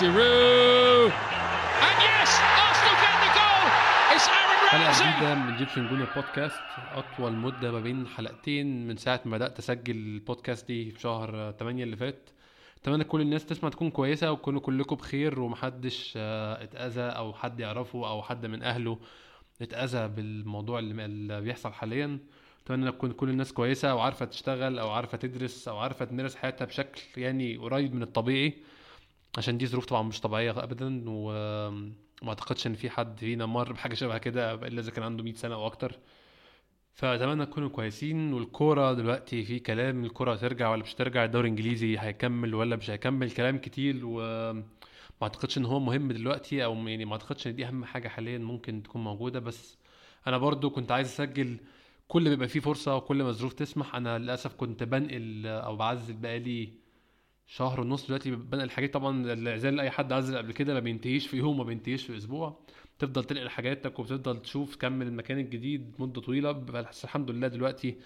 Giroud. And yes, Arsenal get the goal. It's Aaron حلقة. جديدة من Egyptian Junior بودكاست أطول مدة ما بين حلقتين من ساعة ما بدأت أسجل البودكاست دي في شهر 8 اللي فات أتمنى كل الناس تسمع تكون كويسة وتكونوا كلكم بخير ومحدش آه، اتأذى أو حد يعرفه أو حد من أهله اتأذى بالموضوع اللي اللي بيحصل حاليا أتمنى تكون كل الناس كويسة وعارفة تشتغل أو عارفة تدرس أو عارفة تمارس حياتها بشكل يعني قريب من الطبيعي عشان دي ظروف طبعا مش طبيعية أبدا وما أعتقدش إن في حد فينا مر بحاجة شبه كده إلا إذا كان عنده 100 سنة أو أكتر. فأتمنى تكونوا كويسين والكورة دلوقتي في كلام الكورة هترجع ولا مش هترجع الدوري الإنجليزي هيكمل ولا مش هيكمل كلام كتير وما أعتقدش إن هو مهم دلوقتي أو يعني ما أعتقدش إن دي أهم حاجة حاليا ممكن تكون موجودة. بس أنا برضو كنت عايز أسجل كل ما يبقى فيه فرصة وكل ما الظروف تسمح أنا للأسف كنت بنقل أو بعزل بقالي شهر ونص دلوقتي بنقل حاجات طبعا العزال لأي حد عزل قبل كده ما بينتهيش في يوم ما بينتهيش في أسبوع. تفضل تنقل حاجاتك وبتفضل تشوف تكمل المكان الجديد مدة طويلة. بس الحمد لله دلوقتي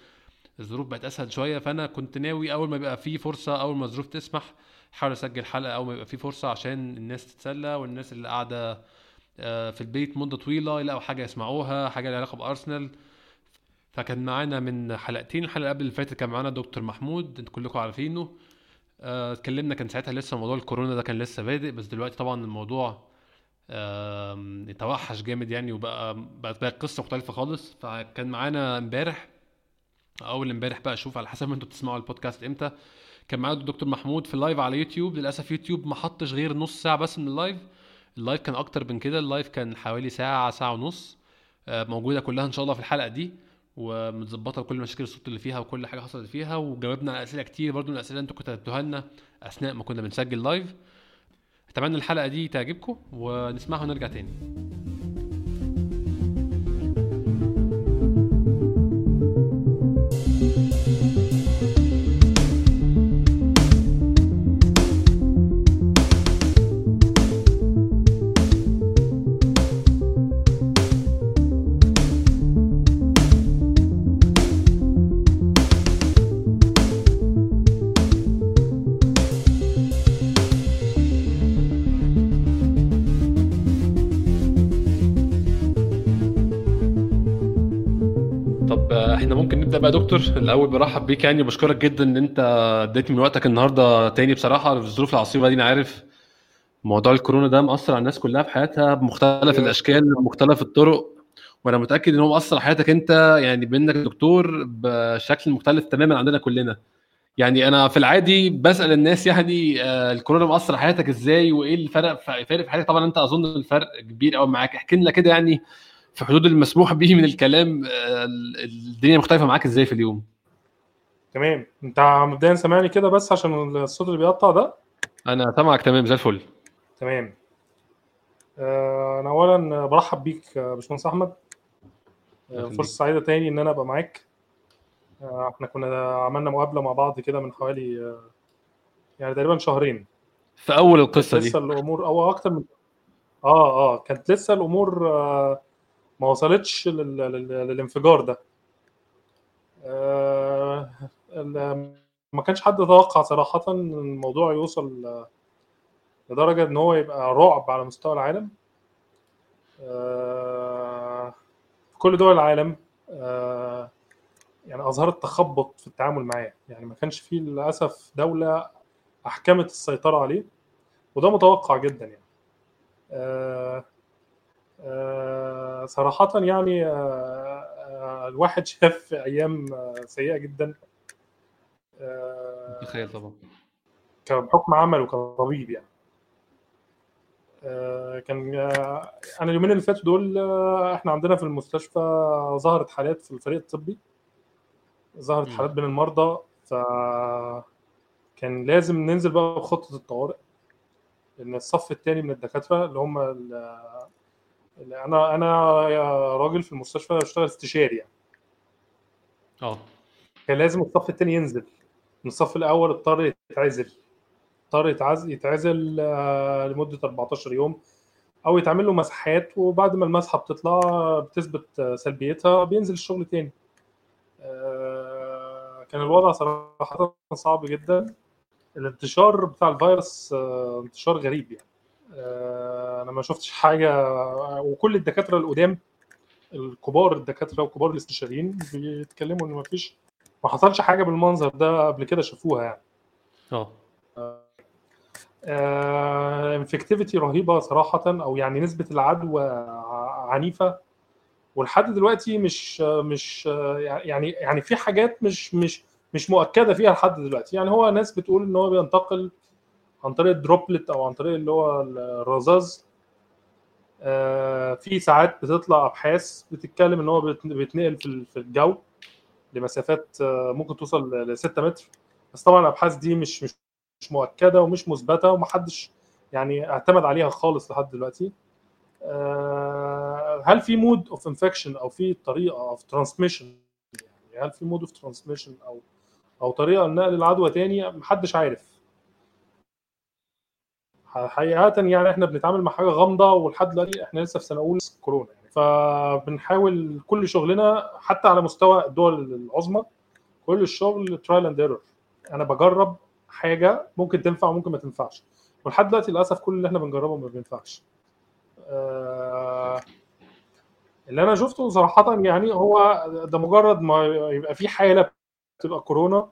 الظروف بقت أسهل شوية. فأنا كنت ناوي أول ما يبقى في فرصة أول ما الظروف تسمح أحاول أسجل حلقة أول ما يبقى في فرصة عشان الناس تتسلى والناس اللي قاعدة آه، في البيت مدة طويلة يلاقوا حاجة يسمعوها حاجة لها علاقة بأرسنال. فكان معانا من حلقتين. الحلقة قبل اللي فاتت كان معانا دكتور محمود أنتوا كلكم عارفينه. اتكلمنا كان ساعتها لسه موضوع الكورونا ده كان لسه بادئ بس دلوقتي طبعا الموضوع آم، توحش جامد يعني وبقى بقت بقى قصة مختلفة خالص. فكان معانا امبارح أول امبارح بقى أشوف على حسب ما أنتوا بتسمعوا البودكاست إمتى كان معانا الدكتور محمود في ال live على يوتيوب. للأسف يوتيوب ما حطش غير نص ساعة بس من ال live. ال live كان أكتر من كده اللايف كان حوالي ساعة ساعة ونص آه، موجودة كلها إن شاء الله في الحلقة دي. ومتظبطة كل مشاكل الصوت اللي فيها وكل حاجة حصلت فيها وجاوبنا على أسئلة كتير برضو من الأسئلة أنتوا كتبتوها لنا أثناء ما كنا بنسجل لايف أتمنى الحلقة دي تعجبكم ونسمعها ونرجع تاني. بقى دكتور الأول برحب بيك يعني وبشكرك جدا إن أنت اديت من وقتك النهارده تاني بصراحة في الظروف العصيبة دي. أنا عارف موضوع الكورونا ده مأثر على الناس كلها في حياتها بمختلف الأشكال ومختلف الطرق وأنا متأكد إن هو مأثر على حياتك أنت يعني بإنك دكتور بشكل مختلف تماما عندنا كلنا. يعني أنا في العادي بسأل الناس يعني آه، الكورونا مأثر على حياتك إزاي وإيه الفرق فارق في حياتك؟ طبعا أنت أظن الفرق كبير قوي معاك. احكي لنا كده يعني في حدود المسموح به من الكلام آه، ال- الدنيا مختلفة معاك إزاي في اليوم؟ تمام. أنت مبدئيا سامعني كده بس عشان الصوت اللي بيقطع ده؟ أنا سامعك تمام زي الفل. تمام. آه، أنا اولا برحب بيك آه، باشمهندس أحمد. فرصة سعيدة تاني إن أنا أبقى معاك. إحنا كنا عملنا مقابلة مع بعض كده من حوالي يعني تقريبا شهرين. في أول القصة دي. لسه الأمور أو أكتر من آه آه كانت لسه الأمور آه، ما وصلتش لل... لل... للانفجار ده. آه، ما كانش حد يتوقع صراحة إن الموضوع يوصل لدرجة إن هو يبقى رعب على مستوى العالم. آه، في كل دول العالم آه، يعني أظهرت تخبط في التعامل معاه. يعني ما كانش فيه للأسف دولة أحكمت السيطرة عليه وده متوقع جدا يعني. آه، صراحة يعني آه، آه، الواحد شاف أيام آه، سيئة جدا. آه، تخيل طبعا. كحكم عمل وكطبيب يعني. آه، كان آه، أنا اليومين اللي فاتوا دول آه، إحنا عندنا في المستشفى ظهرت حالات في الفريق الطبي. ظهرت. حالات بين المرضى ف كان لازم ننزل بقى بخطة الطوارئ. لأن الصف الثاني من الدكاترة اللي هم أنا يا راجل في المستشفى بشتغل استشاري يعني. آه. كان لازم الصف الثاني ينزل. من الصف الأول اضطر يتعزل. اضطر يتعزل يتعزل آه، لمدة 14 يوم أو يتعمل له مسحات وبعد ما المسحة بتطلع بتثبت آه، سلبيتها بينزل الشغل تاني. آه، كان الوضع صراحة صعب جدا. الانتشار بتاع الفيروس انتشار غريب يعني. أنا ما شفتش حاجة وكل الدكاترة القدام الكبار الدكاترة وكبار الاستشاريين بيتكلموا إن ما فيش ما حصلش حاجة بالمنظر ده قبل كده شافوها يعني. آه. infectivity رهيبة صراحة أو يعني نسبة العدوى عنيفة. ولحد دلوقتي مش مش يعني يعني في حاجات مش مش مش مؤكدة فيها لحد دلوقتي. يعني هو ناس بتقول إن هو بينتقل عن طريق ال droplet أو عن طريق اللي هو الرذاذ آه، في ساعات بتطلع أبحاث بتتكلم إن هو بيت- بيتنقل في الجو لمسافات آه، ممكن توصل ل 6 متر. بس طبعا الأبحاث دي مش مش مش مؤكدة ومش مثبتة ومحدش يعني اعتمد عليها خالص لحد دلوقتي. آه، هل في mode of infection أو في طريقة of transmission يعني هل في mode of transmission أو أو طريقة لنقل العدوى تاني؟ محدش عارف. حقيقة يعني إحنا بنتعامل مع حاجة غامضة ولحد دلوقتي إحنا لسه في سنة أولى كورونا يعني. فبنحاول كل شغلنا حتى على مستوى الدول العظمى كل الشغل trial and error أنا بجرب حاجة ممكن تنفع وممكن ما تنفعش. ولحد دلوقتي للأسف كل اللي إحنا بنجربه ما بينفعش. آه، اللي أنا شفته صراحة يعني هو ده مجرد ما يبقى في حالة بتبقى كورونا.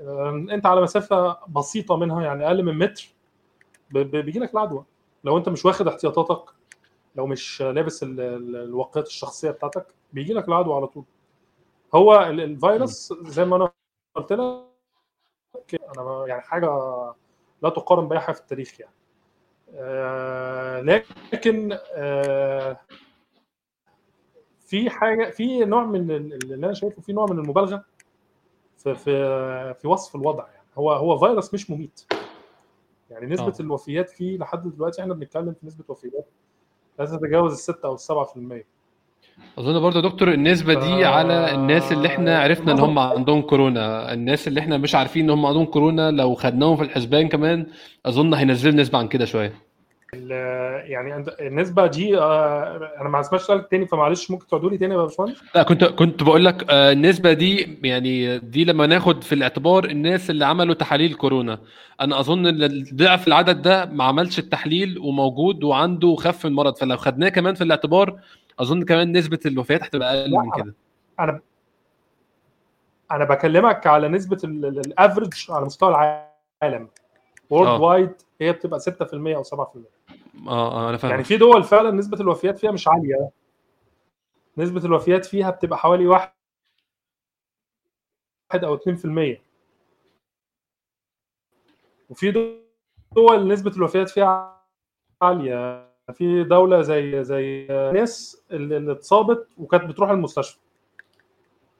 آه، أنت على مسافة بسيطة منها يعني أقل من متر. بيجي لك العدوى. لو انت مش واخد احتياطاتك لو مش لابس ال- ال- الواقيات الشخصية بتاعتك بيجي لك العدوى على طول. هو ال- الفيروس زي ما أنا قلت لك أنا يعني حاجة لا تقارن بأي حاجة في التاريخ يعني. آه، لكن آه، في حاجة في نوع من ال- اللي أنا شايفه في نوع من المبالغة في في في وصف الوضع يعني. هو هو فيروس مش مميت. يعني نسبة آه. الوفيات فيه لحد دلوقتي إحنا بنتكلم في نسبة وفيات لا تتجاوز الستة أو السبعة في المية. أظن برضه يا دكتور النسبة دي آه، على الناس اللي إحنا عرفنا إن هم عندهم كورونا. الناس اللي إحنا مش عارفين إن هم عندهم كورونا لو خدناهم في الحسبان كمان أظن هينزل نسبة عن كده شوية. يعني النسبة دي آه، أنا ما سمعتش سؤالك تاني فمعلش ممكن تعودوا لي تاني يا باشمهندس لا كنت كنت بقول لك آه، النسبة دي يعني دي لما ناخد في الاعتبار الناس اللي عملوا تحاليل كورونا. أنا أظن إن ضعف العدد ده ما عملش التحليل وموجود وعنده من المرض فلو خدناه كمان في الاعتبار أظن كمان نسبة الوفيات هتبقى أقل من كده. أنا أنا بكلمك على نسبة ال average على مستوى العالم. world آه. wide هي بتبقى 6% أو 7% آه آه أنا فاهم يعني في دول فعلا نسبة الوفيات فيها مش عالية. نسبة الوفيات فيها بتبقى حوالي واحد واحد أو 2% وفي دول نسبة الوفيات فيها عالية. في دولة زي زي ناس اللي اتصابت وكانت بتروح المستشفى.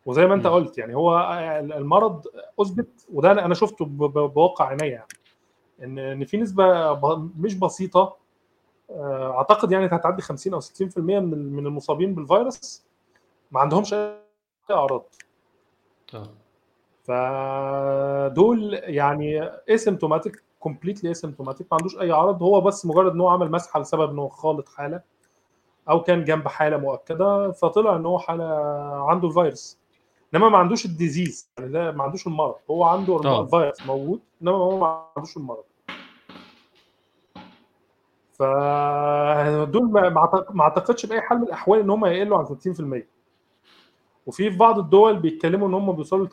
وزي ما انت. قلت يعني هو المرض أثبت وده أنا أنا شفته بواقع عينيا. يعني إن إن في نسبة مش بسيطة أعتقد يعني هتعدي 50 أو 60% من من المصابين بالفيروس. ما عندهمش أي أعراض. آه. فدول يعني asymptomatic completely asymptomatic ما عندوش أي عرض هو بس مجرد إن هو عمل مسحه لسبب إن هو خالط حالة أو كان جنب حالة مؤكدة فطلع إن هو حالة عنده الفيروس. إنما ما عندوش ال disease يعني لا ما عندوش المرض. هو عنده آه. الفيروس موجود إنما هو ما عندوش المرض. فدول ما أعتقدش بأي حال من الأحوال إن هم يقلوا عن 60% وفي في بعض الدول بيتكلموا إن هم بيوصلوا ل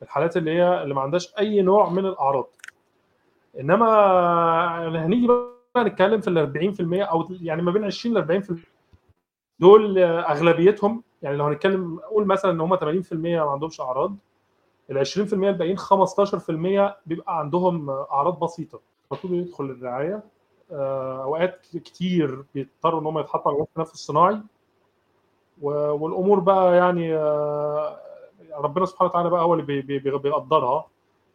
80% الحالات اللي هي اللي ما عندهاش أي نوع من الأعراض. إنما هنيجي بقى نتكلم في ال 40% أو يعني ما بين 20 ل 40% دول أغلبيتهم يعني لو هنتكلم قول مثلا إن هم 80% ما عندهمش أعراض ال 20% الباقيين 15% بيبقى عندهم أعراض بسيطة. المفروض يدخل الرعاية. آه، أوقات كتير بيضطروا إن هم يتحطوا على التنفس الصناعي. والأمور بقى يعني آه، ربنا سبحانه وتعالى بقى هو اللي بي- بي- بي- بيقدرها.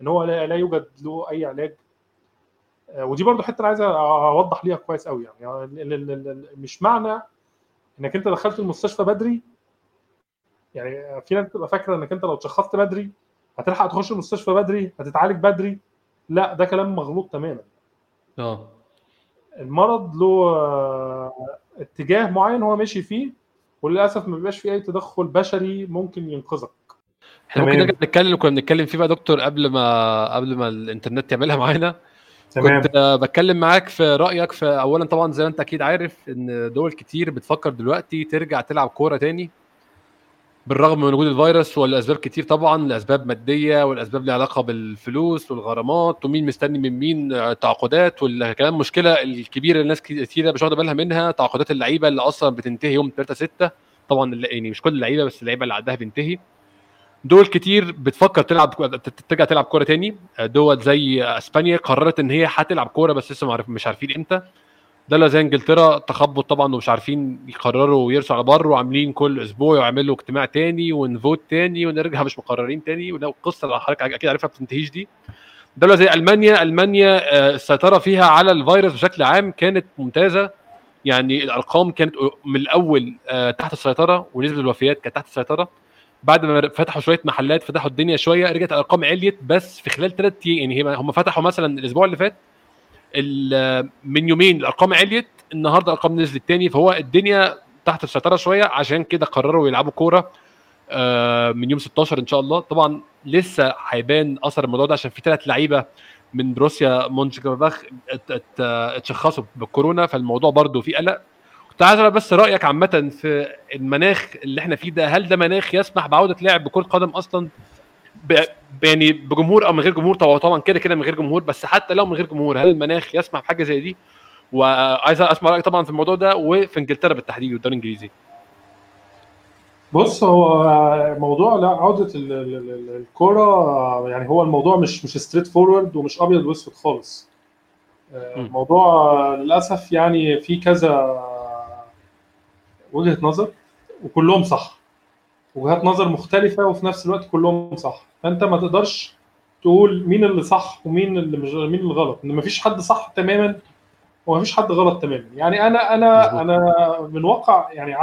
إن هو لا يوجد له أي علاج. آه، ودي برضو حتة أنا عايز أوضح ليها كويس قوي يعني. ال- مش معنى إنك أنت دخلت المستشفى بدري. يعني في ناس بتبقى فاكرة إنك أنت لو اتشخصت بدري هتلحق تخش المستشفى بدري هتتعالج بدري. لا ده كلام مغلوط تماما. آه. المرض له آه، اتجاه معين هو ماشي فيه وللأسف ما بيبقاش فيه أي تدخل بشري ممكن ينقذك. إحنا ممكن. نرجع نتكلم كنا بنتكلم فيه بقى يا دكتور قبل ما قبل ما الإنترنت يعملها معانا. تمام. كنت آه، بتكلم معاك في رأيك في اولا طبعا زي ما أنت أكيد عارف إن دول كتير بتفكر دلوقتي ترجع تلعب كورة تاني. بالرغم من وجود الفيروس والأسباب كتير طبعا لاسباب مادية والأسباب لها علاقة بالفلوس والغرامات ومين مستني من مين تعاقدات والكلام المشكلة الكبيرة اللي الناس كتيرة مش واخدة بالها منها تعاقدات اللعيبة اللي أصلا بتنتهي يوم 3 6 طبعا يعني مش كل اللعيبة بس اللعيبة اللي عندها بينتهي دول كتير بتفكر تلعب ترجع تلعب كورة تاني. دول زي إسبانيا قررت إن هي هتلعب كورة بس لسه مش عارفين إمتى. دولة زي انجلترا تخبط طبعا ومش عارفين يقرروا ويرسوا على بر وعاملين كل أسبوع يعملوا اجتماع تاني ونفوت تاني ونرجع مش مقررين تاني. ولو اللي حضرتك أكيد عارفها ما بتنتهيش دي. دولة زي ألمانيا ألمانيا آه، السيطرة فيها على الفيروس بشكل عام كانت ممتازة. يعني الأرقام كانت من الأول آه، تحت السيطرة ونسبة الوفيات كانت تحت السيطرة. بعد ما فتحوا شوية محلات فتحوا الدنيا شوية رجعت الارقام عليت بس في خلال ثلاث أيام يعني هم فتحوا مثلا الأسبوع اللي فات من يومين الأرقام عليت النهارده الأرقام نزلت تاني فهو الدنيا تحت السيطرة شوية عشان كده قرروا يلعبوا كورة آه، من يوم 16 إن شاء الله. طبعا لسه هيبان أثر الموضوع ده عشان في ثلاث لعيبة من بروسيا مونشنجلادباخ ات- ات- اتشخصوا بالكورونا فالموضوع برضو فيه قلق. كنت عايز بس رأيك عامة في المناخ اللي إحنا فيه ده هل ده مناخ يسمح بعودة لعب بكرة قدم أصلا؟ ب... يعني بجمهور أو من غير جمهور طبعا طبعا كده كده من غير جمهور بس حتى لو من غير جمهور هل المناخ يسمح بحاجة زي دي وعايز أسمع رأيك طبعا في الموضوع ده وفي إنجلترا بالتحديد والدوري الإنجليزي بص هو موضوع لا عودة ال- ال- ال- الكرة يعني هو الموضوع مش مش straightforward ومش أبيض وأسود خالص. آه،. الموضوع للأسف يعني في كذا وجهة نظر وكلهم صح. وجهات نظر مختلفة وفي نفس الوقت كلهم صح. فأنت ما تقدرش تقول مين اللي صح ومين اللي مش مين اللي غلط، إن مفيش حد صح تماما ومفيش حد غلط تماما. يعني أنا أنا مظبوط. أنا من واقع يعني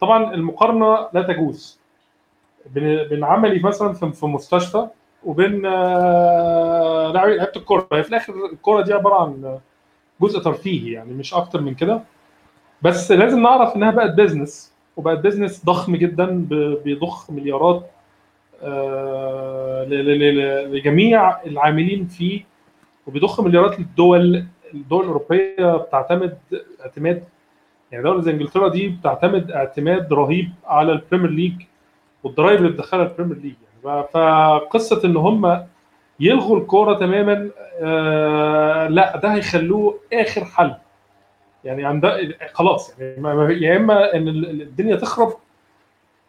طبعا المقارنة لا تجوز بين عملي مثلا في مستشفى وبين آه، لعيبه الكورة هي في الآخر الكورة دي عبارة عن جزء ترفيهي يعني مش أكتر من كده بس لازم نعرف إنها بقت business وبقت business ضخم جدا بيضخ مليارات آه، لجميع العاملين فيه وبيضخ مليارات للدول الدول الأوروبية بتعتمد اعتماد يعني دولة زي إنجلترا دي بتعتمد اعتماد رهيب على ال Premier League والضرايب اللي بتدخلها ال Premier League يعني. فقصة إن هم يلغوا الكورة تماما آه لا ده هيخلوه آخر حل. يعني عند خلاص يعني ما- يا إما إن ال- الدنيا تخرب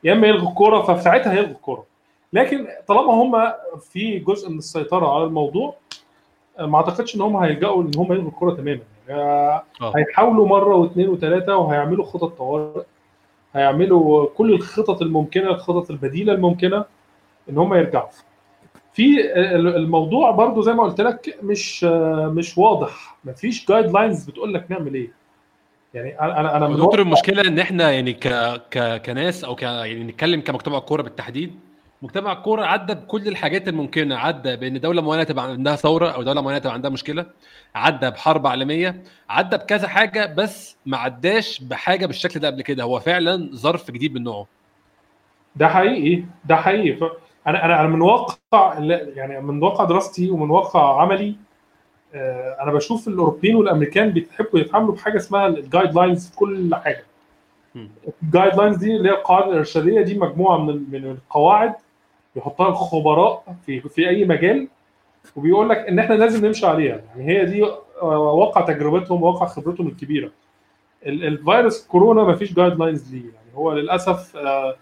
يا إما يلغوا الكورة ففي ساعتها هيلغوا الكورة. لكن طالما هم في جزء من السيطرة على الموضوع آه، ما أعتقدش إن هم هيلجأوا إن هم يلغوا الكورة تماما. يعني آه، آه. هيحاولوا مرة واثنين وثلاثة وهيعملوا خطط طوارئ هيعملوا كل الخطط الممكنة الخطط البديلة الممكنة إن هم يرجعوا. في ال- الموضوع برضو زي ما قلت لك مش مش واضح. مفيش جايد لاينز بتقول لك نعمل إيه. يعني أنا أنا أنا من دكتور واقع- المشكلة إن إحنا يعني ك... ك... كناس أو ك... يعني نتكلم كمجتمع كورة بالتحديد مجتمع الكورة عدى بكل الحاجات الممكنة عدى بإن دولة معينة تبقى عندها ثورة أو دولة معينة تبقى عندها مشكلة عدى بحرب عالمية عدى بكذا حاجة بس ما عداش بحاجة بالشكل ده قبل كده هو فعلا ظرف جديد من نوعه ده حقيقي ده حقيقي. أنا أنا من واقع يعني من واقع دراستي ومن واقع عملي أنا بشوف الأوروبيين والأمريكان بيحبوا يتعاملوا بحاجة اسمها ال guidelines في كل حاجة. ال guidelines دي اللي هي القواعد الإرشادية دي مجموعة من من القواعد بيحطها الخبراء في في أي مجال وبيقول لك إن إحنا لازم نمشي عليها. يعني هي دي آه، واقع تجربتهم واقع خبرتهم الكبيرة. ال- الفيروس كورونا ما فيش guidelines ليه. يعني هو للأسف آه،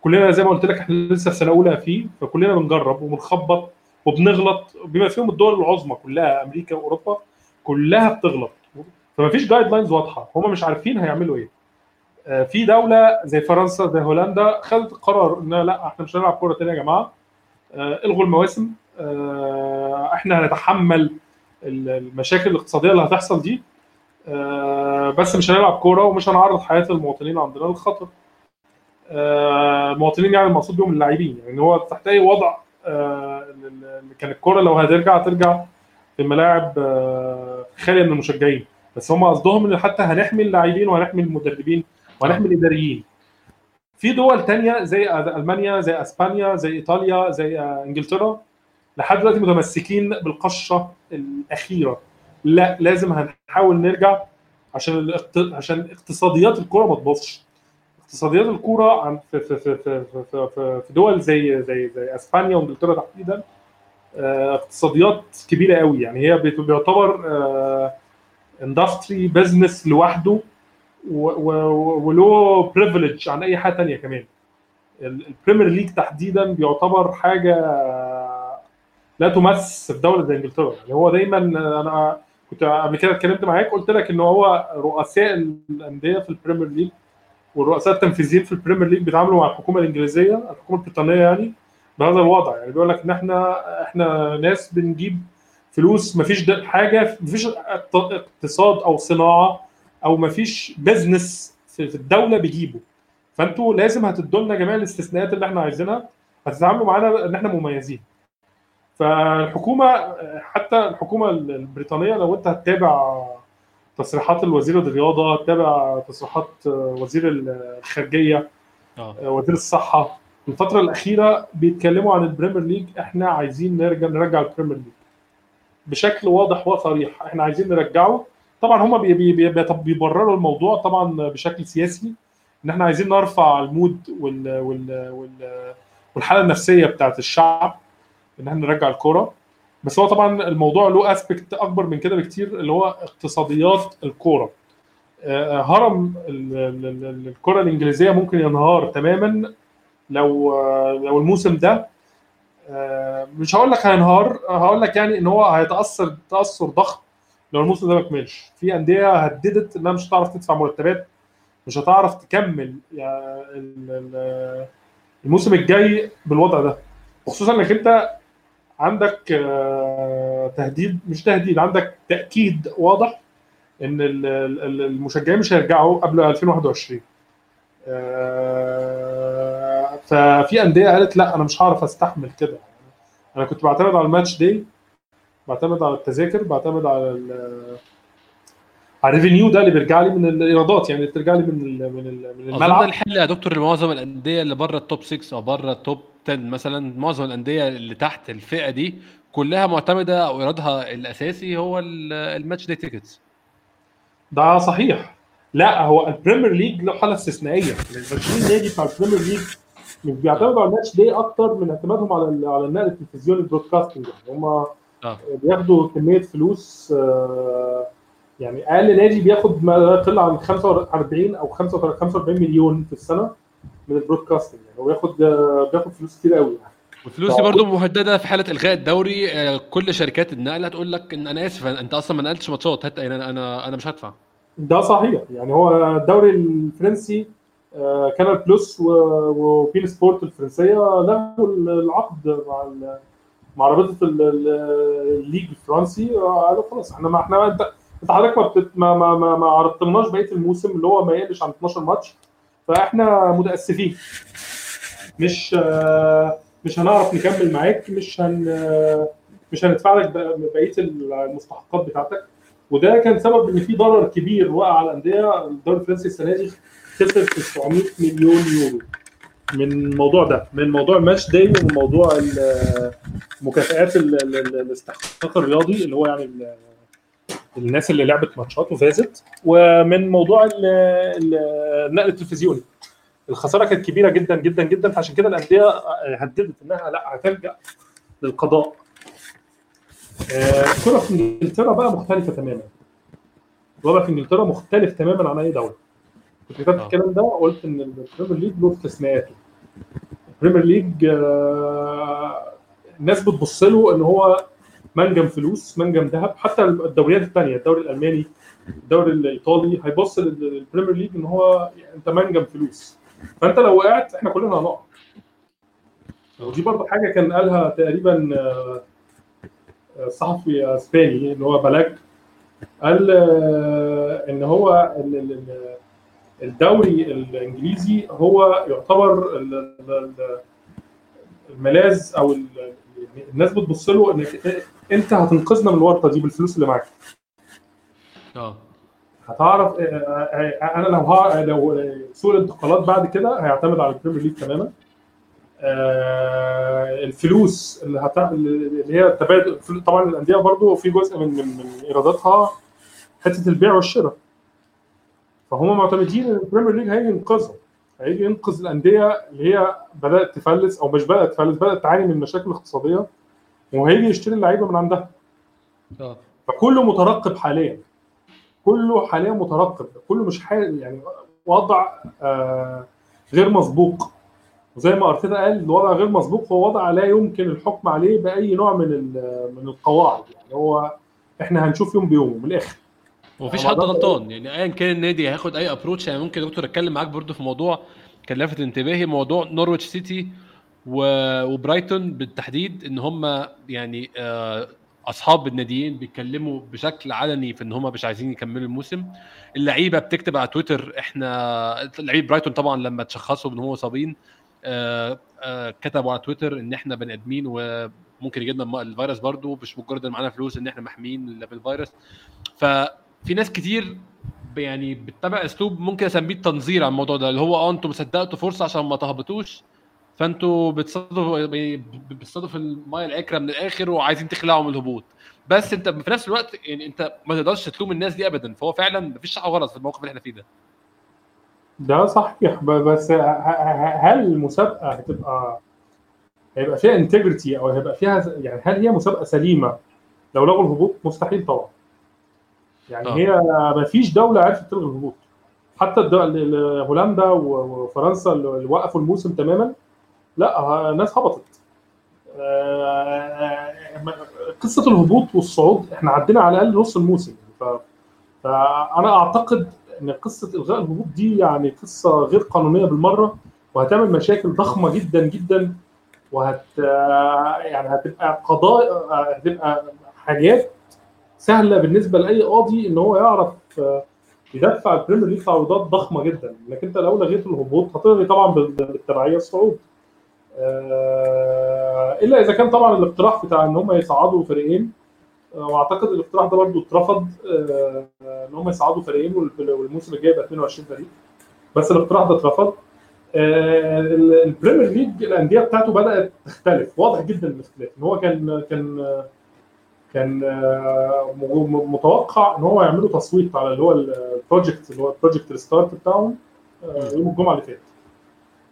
كلنا زي ما قلت لك إحنا لسه في سنة أولى فيه فكلنا بنجرب وبنخبط. وبنغلط بما فيهم الدول العظمى كلها أمريكا وأوروبا كلها بتغلط. فما فيش جايد لاينز واضحة. هم مش عارفين هيعملوا إيه. آه، في دولة زي فرنسا زي هولندا خدت القرار إن لا إحنا مش هنلعب كورة تاني يا جماعة. آه، إلغوا المواسم. آه، إحنا هنتحمل ال- المشاكل الاقتصادية اللي هتحصل دي. بس مش هنلعب كورة ومش هنعرض حياة المواطنين عندنا للخطر. المواطنين يعني المقصود بهم اللاعبين. يعني هو تحت اي وضع كان الكوره لو هترجع ترجع في ملاعب آه، خالية من المشجعين. بس هم قصدهم إن حتى هنحمي اللاعبين وهنحمي المدربين وهنحمي الإداريين. في دول تانية زي ألمانيا زي إسبانيا زي إيطاليا زي آه، إنجلترا لحد دلوقتي متمسكين بالقشة الأخيرة. لا لازم هنحاول نرجع عشان. عشان اقتصاديات الكوره ما تبوظش. اقتصاديات الكورة في في في في, في, في, دول زي زي زي إسبانيا وإنجلترا تحديدا آه، اقتصاديات كبيرة قوي. يعني هي بيعتبر industry business لوحده وله privilege عن أي حاجة تانية كمان. ال- ال Premier League تحديدا بيعتبر حاجة لا تمس في دولة زي إنجلترا. يعني هو دايما أنا كنت قبل كده اتكلمت معاك قلت لك إن هو رؤساء الأندية في ال Premier League والرؤساء التنفيذيين في ال Premier League بيتعاملوا مع الحكومة الإنجليزية الحكومة البريطانية يعني بهذا الوضع. يعني بيقول لك إن إحنا إحنا ناس بنجيب فلوس مفيش حاجة مفيش اقت- اقتصاد أو صناعة أو مفيش business في الدولة بيجيبه. فأنتوا لازم هتدوا لنا جميع الاستثناءات اللي إحنا عايزينها هتتعاملوا معانا إن إحنا مميزين. فالحكومه حتى الحكومة البريطانية لو أنت هتتابع تصريحات الوزير الرياضة هتتابع تصريحات وزير الخارجية آه. وزير الصحة. الفترة الأخيرة بيتكلموا عن ال Premier League إحنا عايزين نرجع نرجع ال Premier League. بشكل واضح وصريح إحنا عايزين نرجعه. طبعا هم بي بي بي بيبرروا الموضوع طبعا بشكل سياسي إن إحنا عايزين نرفع ال mood وال وال وال والحالة النفسية بتاعت الشعب إن إحنا نرجع الكورة. بس هو طبعا الموضوع له اسبكت أكبر من كده بكتير اللي هو اقتصاديات الكورة. آه، هرم ال- ال- ال- الكرة الإنجليزية ممكن ينهار تماما لو آه، لو الموسم ده. آه، مش هقول لك هينهار هقول لك يعني إن هو هيتأثر تأثر ضخم لو الموسم ده ما كملش. في أندية هددت إنها مش هتعرف تدفع مرتبات مش هتعرف تكمل ال- ال- الموسم الجاي بالوضع ده. وخصوصا إنك أنت عندك آه، تهديد مش تهديد عندك تأكيد واضح إن ال- ال- المشجعين مش هيرجعوا قبل 2021 آه، ففي أندية قالت لا أنا مش هعرف أستحمل كده. أنا كنت بعتمد على الماتش دي بعتمد على التذاكر بعتمد على الريفينيو ده اللي بيرجع لي من الإيرادات يعني بترجع لي من ال- من ال- من ده الملعب. الحل يا دكتور لمعظم الأندية اللي بره ال top 6 أو بره ال top 10 مثلا معظم الأندية اللي تحت الفئة دي كلها معتمدة أو إيرادها الأساسي هو ال- ال match day tickets ده صحيح. لا هو ال Premier League له حالة استثنائية. ال 20 نادي بتاع البريمير ليج مش بيعتمدوا على ال match day أكتر من اعتمادهم على على النقل التلفزيوني ال broadcasting يعني هم آه. بياخدوا كمية فلوس آه، يعني أقل نادي بياخد ما لا يقل عن 45 أو 45 مليون في السنة من ال broadcasting. يعني هو بياخد بياخد فلوس كتير قوي يعني. والفلوس دي برضه مهدده في حالة إلغاء الدوري آه، كل شركات النقل هتقول لك إن أنا آسف أنت أصلا ما نقلتش ماتشات هات أنا أنا أنا مش هدفع. ده صحيح. يعني هو الدوري الفرنسي Canal Plus و beIN Sports الفرنسية لغوا العقد مع مع رابطة ال- ال- الليج الفرنسي آه، قالوا خلاص إحنا ما إحنا انت انت حضرتك ما بتت- ما ما ما, ما عرضتلناش بقية الموسم اللي هو ما يقلش عن 12 ماتش فاحنا متأسفين. مش آه، مش هنعرف نكمل معاك مش هن آه، مش هندفع لك بق- بقية المستحقات بتاعتك. وده كان سبب إن في ضرر كبير وقع على الأندية. الدوري الفرنسي السنة دي خسر 900 مليون يورو. من الموضوع ده من موضوع الماتش داي ومن موضوع ال- مكافآت ال- ال- ال- الاستحقاق الرياضي اللي هو يعني الناس اللي لعبت ماتشات وفازت ومن موضوع ال- ال- النقل التلفزيوني الخسارة كانت كبيرة جدا جدا جدا. فعشان كده الأندية هددت إنها لا هتلجأ للقضاء. آه، الكره في إنجلترا بقى مختلفة تماما. الوضع في إنجلترا مختلف تماما عن أي دولة. كنت كتبت آه. الكلام ده وقلت إن ال Premier League له استثناءاته. ال Premier League آه، الناس بتبص له إن هو منجم فلوس منجم ذهب حتى الدوريات الثانية الدوري الألماني الدوري الإيطالي هيبص لل- لل Premier League إن هو أنت منجم فلوس. فأنت لو وقعت إحنا كلنا هنقع. ودي برضه حاجة كان قالها تقريبا آه، صحفي أسباني اللي هو بلاج قال آه، إن هو ال- ال- ال- الدوري الإنجليزي هو يعتبر ال- ال- ال- الملاذ أو ال- الناس بتبص له انك انت هتنقذنا من الورطة دي بالفلوس اللي معاك. آه. هتعرف آه، آه، أنا لو ها لو سوق الانتقالات بعد كده هيعتمد على ال Premier League تماما. آه، الفلوس اللي هتعمل اللي هي التبادل طبعا الأندية برضو في جزء من من, من إيراداتها حتة البيع والشراء. فهم معتمدين إن ال Premier League هيجي ينقذهم هيجي ينقذ الأندية اللي هي بدأت تفلس أو مش بدأت تفلس بدأت تعاني من مشاكل اقتصادية. وهيجي يشتري اللعيبة من عندها. آه. فكله مترقب حاليا. كله حاليا مترقب. كله مش حال يعني وضع آه غير مسبوق. وزي ما أرتيتا قال الوضع غير مسبوق هو وضع لا يمكن الحكم عليه بأي نوع من ال- من القواعد. يعني هو إحنا هنشوف يوم بيومه من الآخر. ومفيش حد غلطان. يعني ايا كان النادي هياخد أي approach يعني ممكن دكتور أتكلم معاك برضو في موضوع كان لافت انتباهي موضوع نورويتش سيتي. وبرايتون بالتحديد إن هم يعني آه، أصحاب الناديين بيتكلموا بشكل علني في إن هم مش عايزين يكملوا الموسم. اللعيبة بتكتب على تويتر إحنا لعيبة برايتون طبعا لما تشخصوا ان هم مصابين آه، آه، كتبوا على تويتر إن إحنا بني آدمين وممكن يجي لنا الفيروس برضو مش مجرد إن معانا فلوس إن إحنا محميين بالفيروس. ففي ناس كتير يعني بتتبع أسلوب ممكن أسميه التنظير على الموضوع ده اللي هو آه أنتوا صدقتوا فرصة عشان ما تهبطوش. فانتوا بتصادفوا يعني ب- بتصادف المايه العكرة من الآخر وعايزين تخلعوا من الهبوط. بس انت في نفس الوقت يعني انت ما تقدرش تلوم الناس دي ابدا. فهو فعلا مفيش حاجة غلط في الموقف اللي إحنا فيه ده. ده صحيح. بس هل المسابقة هتبقى هيبقى فيها انتجريتي أو هيبقى فيها يعني هل هي مسابقة سليمة؟ لو لغوا الهبوط مستحيل طبعا. يعني آه. هي ما فيش دولة عرفت تلغي الهبوط. حتى هولندا وفرنسا اللي وقفوا الموسم تماما لا الناس هبطت. آه، ما- قصة الهبوط والصعود إحنا عدينا على الأقل نص الموسم. فانا أعتقد إن قصة إلغاء الهبوط دي يعني قصة غير قانونية بالمرة وهتعمل مشاكل ضخمة جدا جدا وهت يعني هتبقى قضايا هتبقى حاجات سهلة بالنسبة لأي قاضي إن هو يعرف آه، يدفع البريمير ليج تعويضات ضخمة جدا. انك أنت لو لغيت الهبوط هتلغي طبعا بال- بالتبعية الصعود. آه، إلا إذا كان طبعا الاقتراح بتاع إن هم يصعدوا فريقين آه، وأعتقد الاقتراح ده برضو اترفض آه، إن هم يصعدوا فريقين وال- والموسم الجاي يبقى 22 فريق. بس الاقتراح ده اترفض. آه، ال- البريمير ليج الأندية بتاعته بدأت تختلف. واضح جدا الاختلاف. إن هو كان كان كان آه، متوقع إن هو يعملوا تصويت على اللي هو ال project اللي هو ال project restart بتاعهم آه، يوم الجمعة اللي فاتت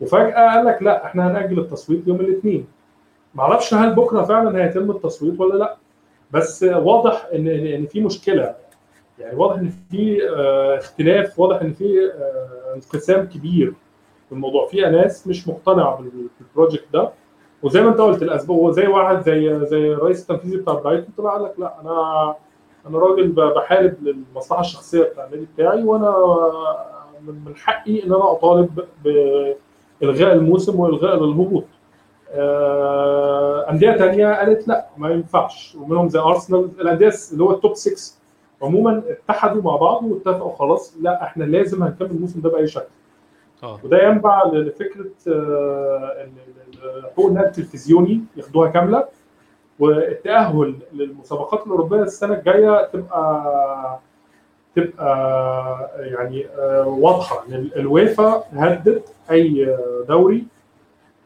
وفجأة قال لك لا إحنا هنأجل التصويت يوم الاثنين. معرفش هل بكرة فعلا هيتم التصويت ولا لا. بس واضح إن إن في مشكلة. يعني واضح إن في آه، اختلاف واضح إن في آه، انقسام كبير في الموضوع. في ناس مش مقتنعة بال- بال project ده. وزي ما أنت قلت الاسباب زي واحد زي زي الرئيس التنفيذي بتاع برايتون طلع قال لك لا أنا أنا راجل بحارب للمصلحة الشخصية بتاع النادي بتاعي وأنا من حقي إن أنا أطالب بالغاء الموسم وإلغاء الهبوط. آه، أندية تانية قالت لا ما ينفعش ومنهم زي ارسنال الأندية اللي هو ال top 6 عموما اتحدوا مع بعض واتفقوا خلاص لا إحنا لازم هنكمل الموسم ده بأي شكل. آه وده ينبع لفكرة آه، حقوق النقل التلفزيوني ياخدوها كاملة والتاهل للمسابقات الأوروبية السنة الجاية تبقى تبقى يعني آه، واضحة إن ال- الويفا هدت أي دوري.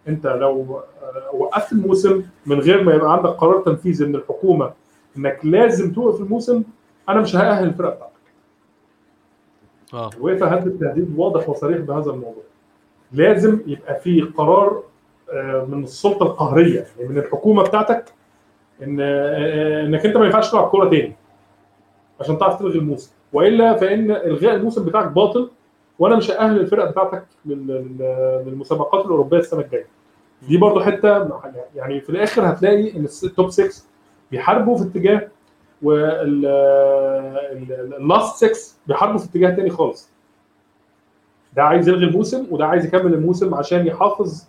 أنت لو آه، وقفت الموسم من غير ما يبقى عندك قرار تنفيذي من الحكومة إنك لازم توقف الموسم أنا مش هأهل الفرقة بتاعتك. آه. الويفا هدت تهديد واضح وصريح بهذا الموضوع. لازم يبقى في قرار آه، من السلطة القهرية يعني من الحكومة بتاعتك إن آه، إنك أنت ما ينفعش تلعب كورة تاني عشان تعرف تلغي الموسم. وإلا فإن إلغاء الموسم بتاعك باطل وأنا مش هأهل الفرقه بتاعتك لل- لل- للمسابقات الأوروبية السنة الجاية. دي برضو حتة يعني في الآخر هتلاقي إن ال top 6 بيحاربوا في اتجاه وال last 6 بيحاربوا في اتجاه تاني خالص. ده عايز يلغي الموسم وده عايز يكمل الموسم عشان يحافظ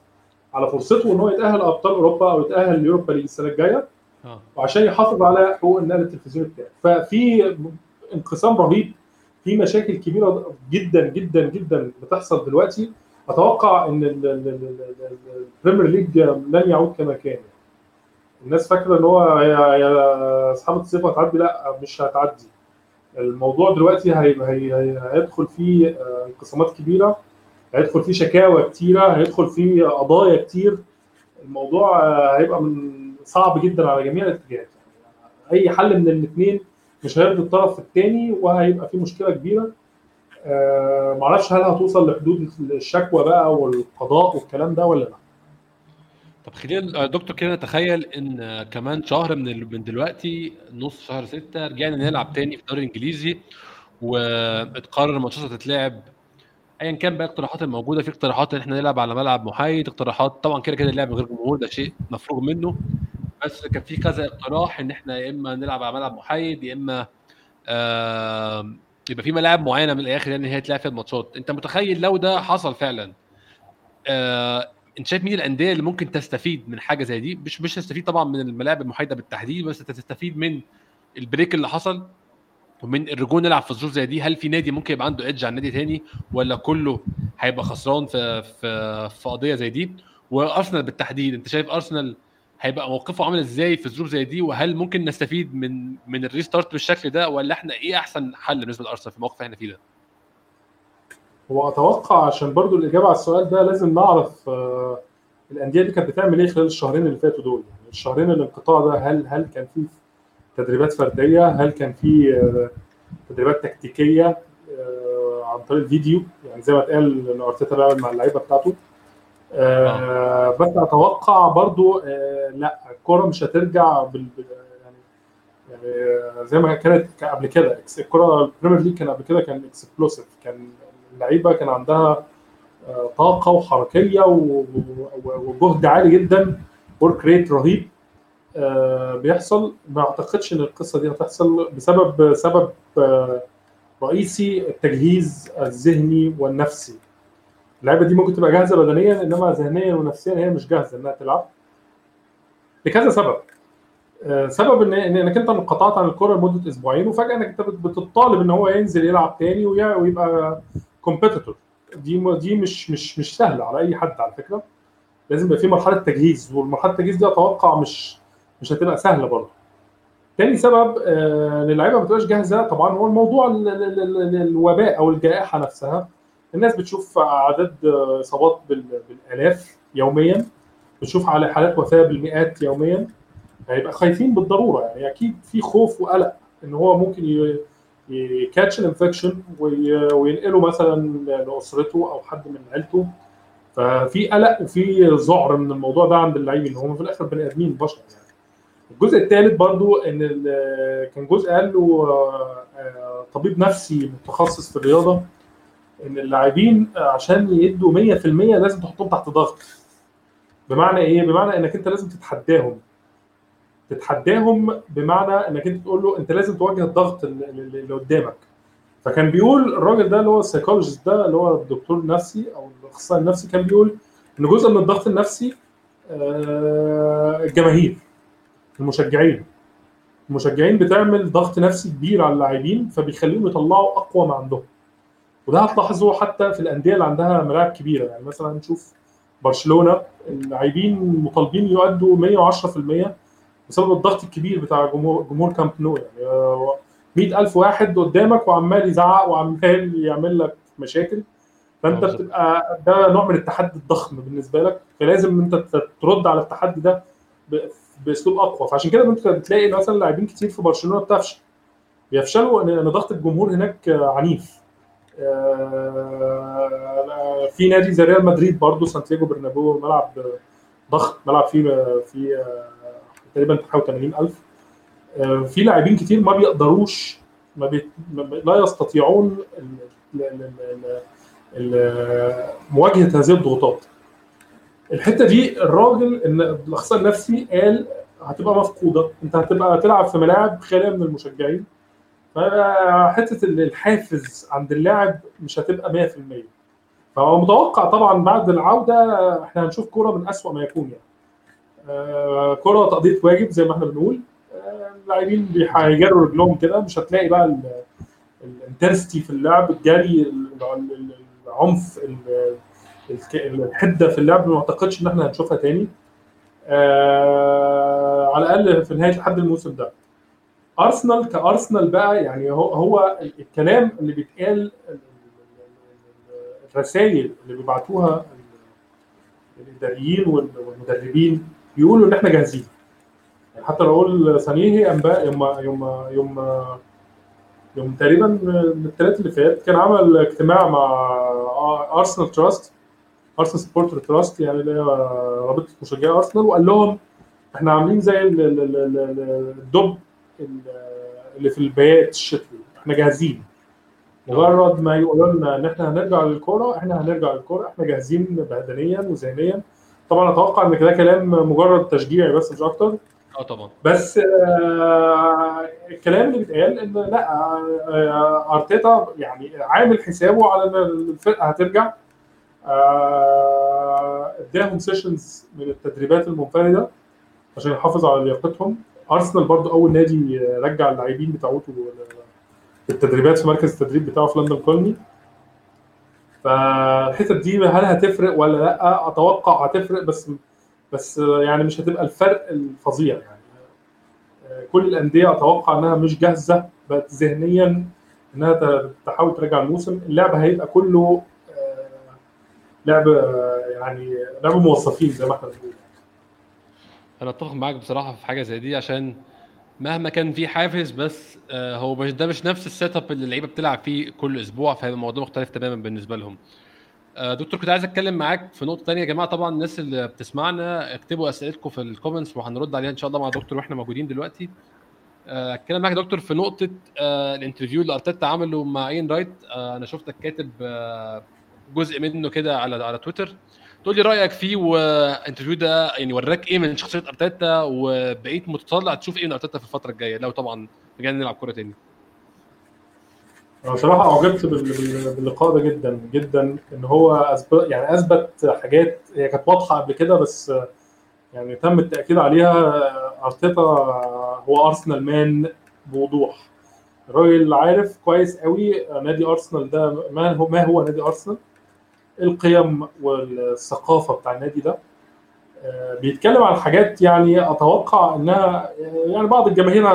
على فرصته إن هو يتأهل أبطال أوروبا أو يتأهل اليوروبا ليج السنة الجاية آه. وعشان يحافظ على حقوق النقل التلفزيوني بتاعه. ففي انقسام رهيب. في مشاكل كبيرة جدا جدا جدا بتحصل دلوقتي. أتوقع إن ال- ال- ال- ال- البريمير ليج لن يعود كما كان. الناس فاكرة إن هو سحابة صيف هتعدي؟ لأ مش هتعدي. الموضوع دلوقتي هي هي هيدخل فيه آه، انقسامات كبيرة. هيدخل فيه شكاوى كتيرة. هيدخل فيه قضايا كتير. الموضوع آه، هيبقى من صعب جدا على جميع الاتجاهات. يعني أي حل من الاثنين مش هيرضي الطرف الثاني وهيبقى في مشكلة كبيرة. آه، معرفش هل هتوصل لحدود الشكوى بقى والقضاء والكلام ده ولا لأ. طب خلينا دكتور كده نتخيل إن كمان شهر من من دلوقتي نص شهر ستة رجعنا نلعب تاني في الدوري الإنجليزي واتقرر الماتشات هتتلعب ايا كان بقى الاقتراحات الموجودة في اقتراحات إن إحنا نلعب على ملعب محايد اقتراحات طبعا كده كده اللعب غير جمهور ده شيء مفروغ منه. بس كان في كذا اقتراح إن إحنا يا إما نلعب على ملعب محايد يا إما آه يبقى في ملاعب معينة من الآخر يعني هي تلعب فيها الماتشات. أنت متخيل لو ده حصل فعلا آه أنت شايف مين الأندية اللي ممكن تستفيد من حاجة زي دي؟ مش مش تستفيد طبعا من الملاعب المحايدة بالتحديد بس تستفيد من ال break اللي حصل ومن الرجوع نلعب في ظروف زي دي. هل في نادي ممكن يبقى عنده edge عن نادي تاني ولا كله هيبقى خسران في في في قضية زي دي؟ وأرسنال بالتحديد أنت شايف أرسنال هيبقى موقفه عامل إزاي في ظروف زي دي؟ وهل ممكن نستفيد من من ال restart بالشكل ده؟ ولا إحنا إيه أحسن حل بالنسبة لأرسنال في الموقف اللي إحنا فيه ده؟ هو أتوقع عشان برضو الإجابة على السؤال ده لازم نعرف آه، الأندية دي كانت بتعمل إيه خلال الشهرين اللي فاتوا دول؟ يعني الشهرين الانقطاع ده هل هل كان في تدريبات فردية؟ هل كان في آه، تدريبات تكتيكية آه، عن طريق الفيديو؟ يعني زي ما اتقال إن أرتيتا بيعمل مع اللعيبة بتاعته. آه، بس أتوقع برضو آه، لا الكورة مش هترجع بال يعني يعني زي ما كانت قبل كده. الكورة البريمير ليج كان قبل كده كان explosive كان اللعيبة كان عندها آه، طاقة وحركية وجهد عالي جدا. ورك ريت رهيب. آه، بيحصل. ما أعتقدش إن القصة دي هتحصل بسبب سبب آه، رئيسي التجهيز الذهني والنفسي. اللعيبه دي ممكن تبقى جاهزة بدنيا إنما ذهنيا ونفسيا هي مش جاهزة إنها تلعب. لكذا سبب. آه، سبب ان إنك أنت انقطعت عن الكورة لمدة أسبوعين وفجأة إنك أنت بت- بتطالب إن هو ينزل يلعب تاني ويبقى كومبيتيتور دي دي مش مش مش سهلة على أي حد على فكرة. لازم يبقى في مرحلة تجهيز والمرحلة التجهيز دي أتوقع مش مش هتبقى سهلة برضه. تاني سبب آه، إن اللعيبة ما بتبقاش جاهزة. طبعا هو الموضوع ال- ال- ال- ال- الوباء أو الجائحة نفسها. الناس بتشوف اعداد إصابات بال- بالآلاف يوميا بتشوف على حالات وفاة بالمئات يوميا. هيبقى خايفين بالضرورة يعني أكيد في خوف وقلق إن هو ممكن يكاتش الانفكشن وينقله مثلا لأسرته أو حد من عيلته. ففي قلق وفي ذعر من الموضوع ده عند اللاعبين هم في الآخر بني آدمين بشر يعني. الجزء الثالث برضو إن كان جزء قال له آه، آه، طبيب نفسي متخصص في الرياضة إن اللاعبين عشان يدوا 100% لازم تحطهم تحت ضغط. بمعنى إيه؟ بمعنى إنك أنت لازم تتحداهم. تتحداهم بمعنى إنك أنت تقول له أنت لازم تواجه الضغط اللي قدامك فكان بيقول الراجل ده اللي هو السايكولوجيست ده اللي هو الدكتور النفسي أو الأخصائي النفسي كان بيقول إن جزء من الضغط النفسي آه، الجماهير المشجعين. المشجعين بتعمل ضغط نفسي كبير على اللاعبين فبيخليهم يطلعوا أقوى ما عندهم. وده هتلاحظه حتى في الأندية اللي عندها ملاعب كبيرة. يعني مثلا نشوف برشلونة اللاعبين مطالبين يؤدوا 110% بسبب الضغط الكبير بتاع جمهور جمهور كامب نو. يعني آه، 100000 واحد قدامك وعمال يزعق وعمال يعمل لك مشاكل. فأنت بالظبط. بتبقى ده نوع من التحدي الضخم بالنسبة لك. فلازم أنت ترد على التحدي ده بأسلوب أقوى. فعشان كده انت بتلاقي مثلا لاعبين كتير في برشلونة بتفشل. بيفشلوا ان ضغط الجمهور هناك آه، عنيف. آه، في نادي زي ريال مدريد برضه سانتياغو برنابيو ملعب آه، ضخم ملعب فيه آه، فيه آه، تقريبا حوالي 80000 آه، في لاعبين كتير ما بيقدروش ما بي... لا يستطيعون. مواجهة هذه الضغوطات الحتة دي الراجل إن الاخصائي النفسي قال هتبقى مفقودة أنت هتبقى تلعب في ملاعب خالية من المشجعين فحتة ال- الحافز عند اللاعب مش هتبقى 100% فهو متوقع طبعا بعد العودة إحنا هنشوف كورة من أسوأ ما يكون يعني. آه، كرة تقضية واجب زي ما إحنا بنقول. آه، اللاعبين هيجروا رجلهم كده. مش هتلاقي بقى ال- الانتنستي في اللعب الجري ال- ال- العنف الحدة في اللعب ما أعتقدش إن إحنا هنشوفها تاني. آه، على الأقل في نهاية لحد الموسم ده. ارسنال كأرسنال بقى يعني هو هو الكلام اللي بيتقال الرسائل اللي بيبعتوها الإداريين وال- والمدربين بيقولوا إن إحنا جاهزين. يعني حتى راؤول سانيهي انباء يوم يوم يوم يوم تقريبا من الثلاث اللي فات كان عمل اجتماع مع Arsenal Trust Arsenal Supporter Trust يعني اللي هي رابطة مشجعي أرسنال وقال لهم إحنا عاملين زي ال- ال- ال- ال- الدب ال- اللي في البيات الشتوي. إحنا جاهزين. مجرد ما يقولوا لنا إن إحنا هنرجع للكورة إحنا هنرجع للكورة. إحنا جاهزين بدنيا وذهنيا. طبعا أتوقع إن ده كلام مجرد تشجيعي بس مش أكتر. آه طبعا. بس آه، الكلام اللي بيتقال إن لا آه، أرتيتا يعني عامل حسابه على إن الفرقة هترجع. آه، اداهم سيشنز من التدريبات المنفردة عشان يحافظ على لياقتهم. أرسنال برضو أول نادي رجع اللاعبين بتاعته التدريبات في مركز التدريب بتاعه في لندن كولني. فالحتت دي هل هتفرق ولا لأ؟ أتوقع هتفرق بس بس يعني مش هتبقى الفرق الفظيع يعني. كل الأندية أتوقع إنها مش جاهزة بقت ذهنيا إنها تحاول ترجع الموسم. اللعب هيبقى كله آه، لعب آه، يعني لعب موظفين زي ما إحنا بنقول. أنا أتفق معاك بصراحة في حاجة زي دي عشان مهما كان في حافز بس آه، هو مش ده مش نفس ال setup اللي اللعيبة بتلعب فيه كل أسبوع فهيبقى الموضوع مختلف تماما بالنسبة لهم. آه، دكتور كنت عايز أتكلم معاك في نقطة تانية يا جماعة. طبعا الناس اللي بتسمعنا اكتبوا أسئلتكم في ال comments وهنرد عليها إن شاء الله مع دكتور وإحنا موجودين دلوقتي. آه، أتكلم معاك دكتور في نقطة ال interview اللي أرتيتا عمله مع إيان رايت أنا شفتك كاتب جزء منه كده على على تويتر. تقول لي رأيك فيه وال interview ده يعني وراك إيه من شخصية أرتيتا وبقيت متطلع تشوف إيه من أرتيتا في الفترة الجاية؟ لو طبعا رجعنا نلعب كورة تاني. أنا بصراحه أعجبت بال- بال- باللقاء ده جدا جدا إن هو اثبت يعني أثبت حاجات هي كانت واضحة قبل كده بس يعني تم التأكيد عليها. أرتيتا هو ارسنال مان بوضوح. الراجل عارف كويس قوي نادي ارسنال ده ما هو ما هو نادي ارسنال القيم والثقافة بتاع النادي ده. آه، بيتكلم عن حاجات يعني أتوقع إنها يعني بعض الجماهير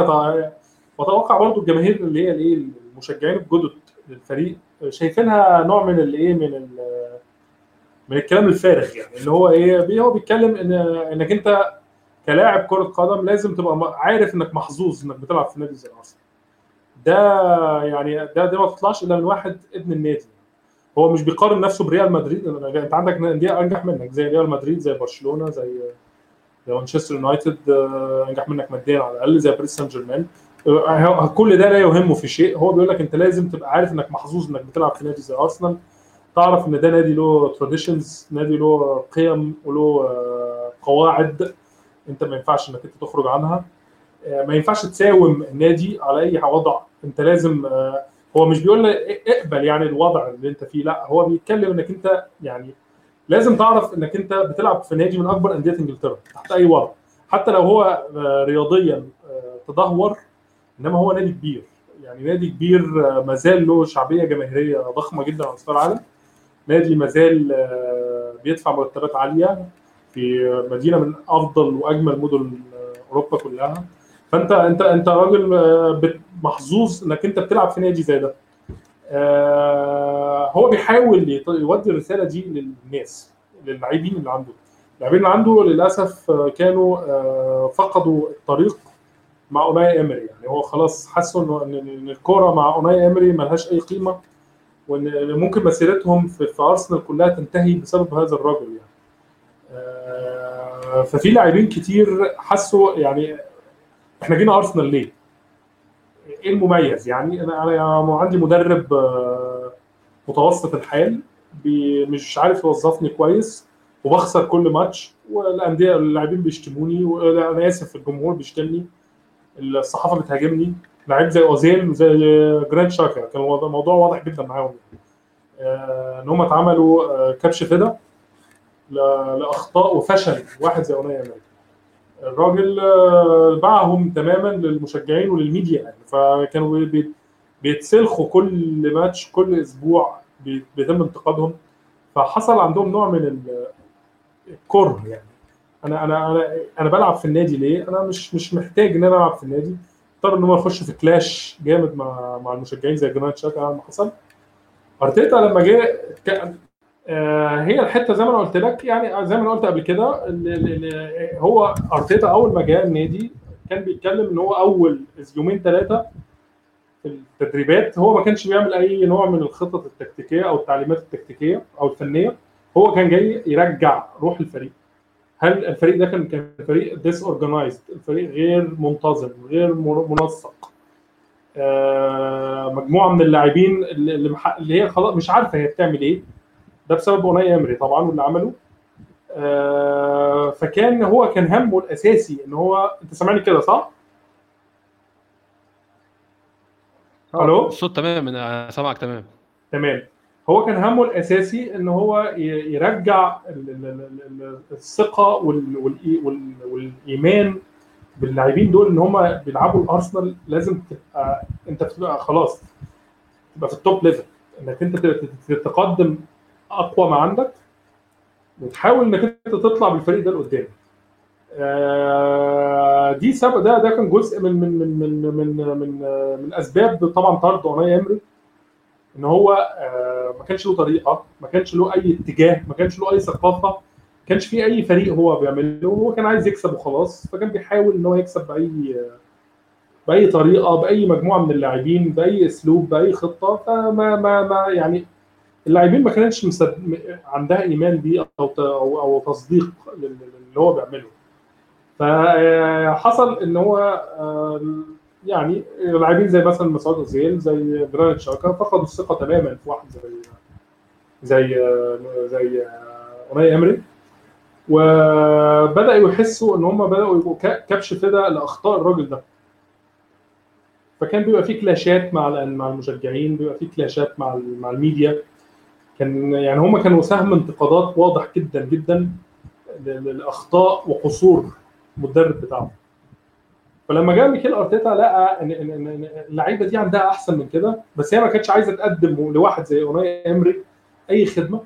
وأتوقع برضو الجماهير اللي هي الإيه المشجعين الجدد للفريق شايفينها نوع من الإيه من من الكلام الفارغ يعني. اللي هو إيه هو بيتكلم ان إنك أنت كلاعب كرة قدم لازم تبقى عارف إنك محظوظ إنك بتلعب في نادي زي أرسنال. ده يعني ده ده ما تطلعش إلا من واحد ابن النادي. هو مش بيقارن نفسه بريال مدريد. أنت عندك أندية أنجح منك زي ريال مدريد زي برشلونة زي زي مانشستر يونايتد آه، أنجح منك ماديا على الأقل زي باريس سان جيرمان آه، كل ده لا يهمه في شيء. هو بيقول لك أنت لازم تبقى عارف إنك محظوظ إنك بتلعب في نادي زي أرسنال. تعرف إن ده نادي له traditions نادي له قيم وله آه، قواعد أنت ما ينفعش إنك أنت تخرج عنها. ما ينفعش تساوم النادي على أي وضع. أنت لازم هو مش بيقول لك اقبل يعني الوضع اللي انت فيه لا هو بيتكلم انك انت يعني لازم تعرف انك انت بتلعب في نادي من اكبر أندية انجلترا تحت أي وضع. حتى لو هو آه، رياضيا آه، تدهور إنما هو نادي كبير. يعني نادي كبير آه، ما زال له شعبية جماهيرية ضخمة جدا على مستوى العالم. نادي ما زال آه، بيدفع مرتبات عالية في مدينة من أفضل وأجمل مدن أوروبا كلها. فأنت أنت أنت راجل محظوظ إنك أنت بتلعب في نادي زي ده. آه، هو بيحاول يودي الرسالة دي للناس للاعبين اللي عنده. اللاعبين اللي عنده للأسف آه، كانوا آه، فقدوا الطريق مع أوناي امري يعني هو خلاص حسوا ان الكورة مع أوناي امري ملهاش أي قيمة وان ممكن مسيرتهم في, أرسنال كلها تنتهي بسبب هذا الرجل يعني. ففي لاعبين كتير حسوا يعني إحنا جينا أرسنال ليه؟ إيه المميز؟ يعني أنا أنا عندي مدرب آه، متوسط الحال مش عارف يوظفني كويس وبخسر كل ماتش والأندية اللاعبين بيشتموني وأنا آسف الجمهور بيشتمني الصحافة بتهاجمني. لعيب زي أوزيل وزي جرانيت شاكا كان الموضوع واضح جدا معاهم. آه، إن هم اتعملوا آه، كبش فدا لأخطاء وفشل واحد زي أوناي إمري الراجل آه، باعهم تماما للمشجعين وللميديا يعني. فكانوا بي- بيتسلخوا كل ماتش كل أسبوع بي- بيتم انتقادهم. فحصل عندهم نوع من ال- الكره يعني. أنا أنا أنا أنا بلعب في النادي ليه؟ أنا مش مش محتاج إن أنا ألعب في النادي. اضطر إن هم يخشوا في clash جامد مع مع المشجعين زي جرانيت شاكا ما حصل. أرتيتا لما جه هي الحتة زي ما أنا قلت لك يعني زي ما أنا قلت قبل كده هو أرتيتا أول ما جاء النادي كان بيتكلم إن هو أول يومين ثلاثة في التدريبات هو ما كانش بيعمل أي نوع من الخطط التكتيكية أو التعليمات التكتيكية أو الفنية هو كان جاي يرجع روح الفريق. هل الفريق ده كان كان فريق disorganized الفريق غير منتظم غير من- منسق؟ آه، مجموعة من اللاعبين اللي هي خلاص مش عارفة هي بتعمل إيه. ده بسبب اوناي امري طبعا واللي عمله. آه، فكان هو كان همه الأساسي إن هو أنت سامعني كده صح؟ ألو؟ الصوت تمام أنا سامعك تمام. تمام. هو كان همه الأساسي إن هو يرجع ال- ال- ال- ال- الثقة والإيمان باللاعبين دول إن هم بيلعبوا الأرسنال. لازم تبقى أنت بتبقى خلاص تبقى في ال top level إنك أنت ت- ت- تقدم أقوى ما عندك وتحاول إنك أنت تطلع بالفريق ده لقدام. آه، دي سبب ده ده كان جزء من من من من من من, من أسباب طبعا طرد أوناي إمري إن هو آه، ما كانش له طريقة ما كانش له أي اتجاه ما كانش له أي ثقافة ما كانش في أي فريق هو بيعمله هو كان عايز يكسب وخلاص فكان بيحاول إن هو يكسب بأي بأي طريقة بأي مجموعة من اللاعبين بأي أسلوب بأي خطة فما ما ما يعني اللاعبين ما كانتش مصد... م- عندها إيمان بيه أو أو, أو تصديق لل- اللي هو بيعمله. فحصل إن هو آه، يعني لاعبين زي مثلا مسعود أوزيل زي جرانيت شاكا فقدوا الثقة تماما في واحد زي زي آه، زي آه، أوناي إمري. وبداوا يحسوا إن هم بدأوا يبقوا كبش فدا لأخطاء الراجل ده. فكان بيبقى في كلاشات مع مع المشجعين بيبقى في كلاشات مع مع الميديا. كان يعني هم كانوا سهم انتقادات واضح جدا جدا ل- لاخطاء وقصور المدرب بتاعه فلما جاء ميكيل أرتيتا لقى ان إن اللعيبة دي عندها أحسن من كده بس هي ما كانتش عايزة تقدم لواحد زي أوناي إمري أي خدمة.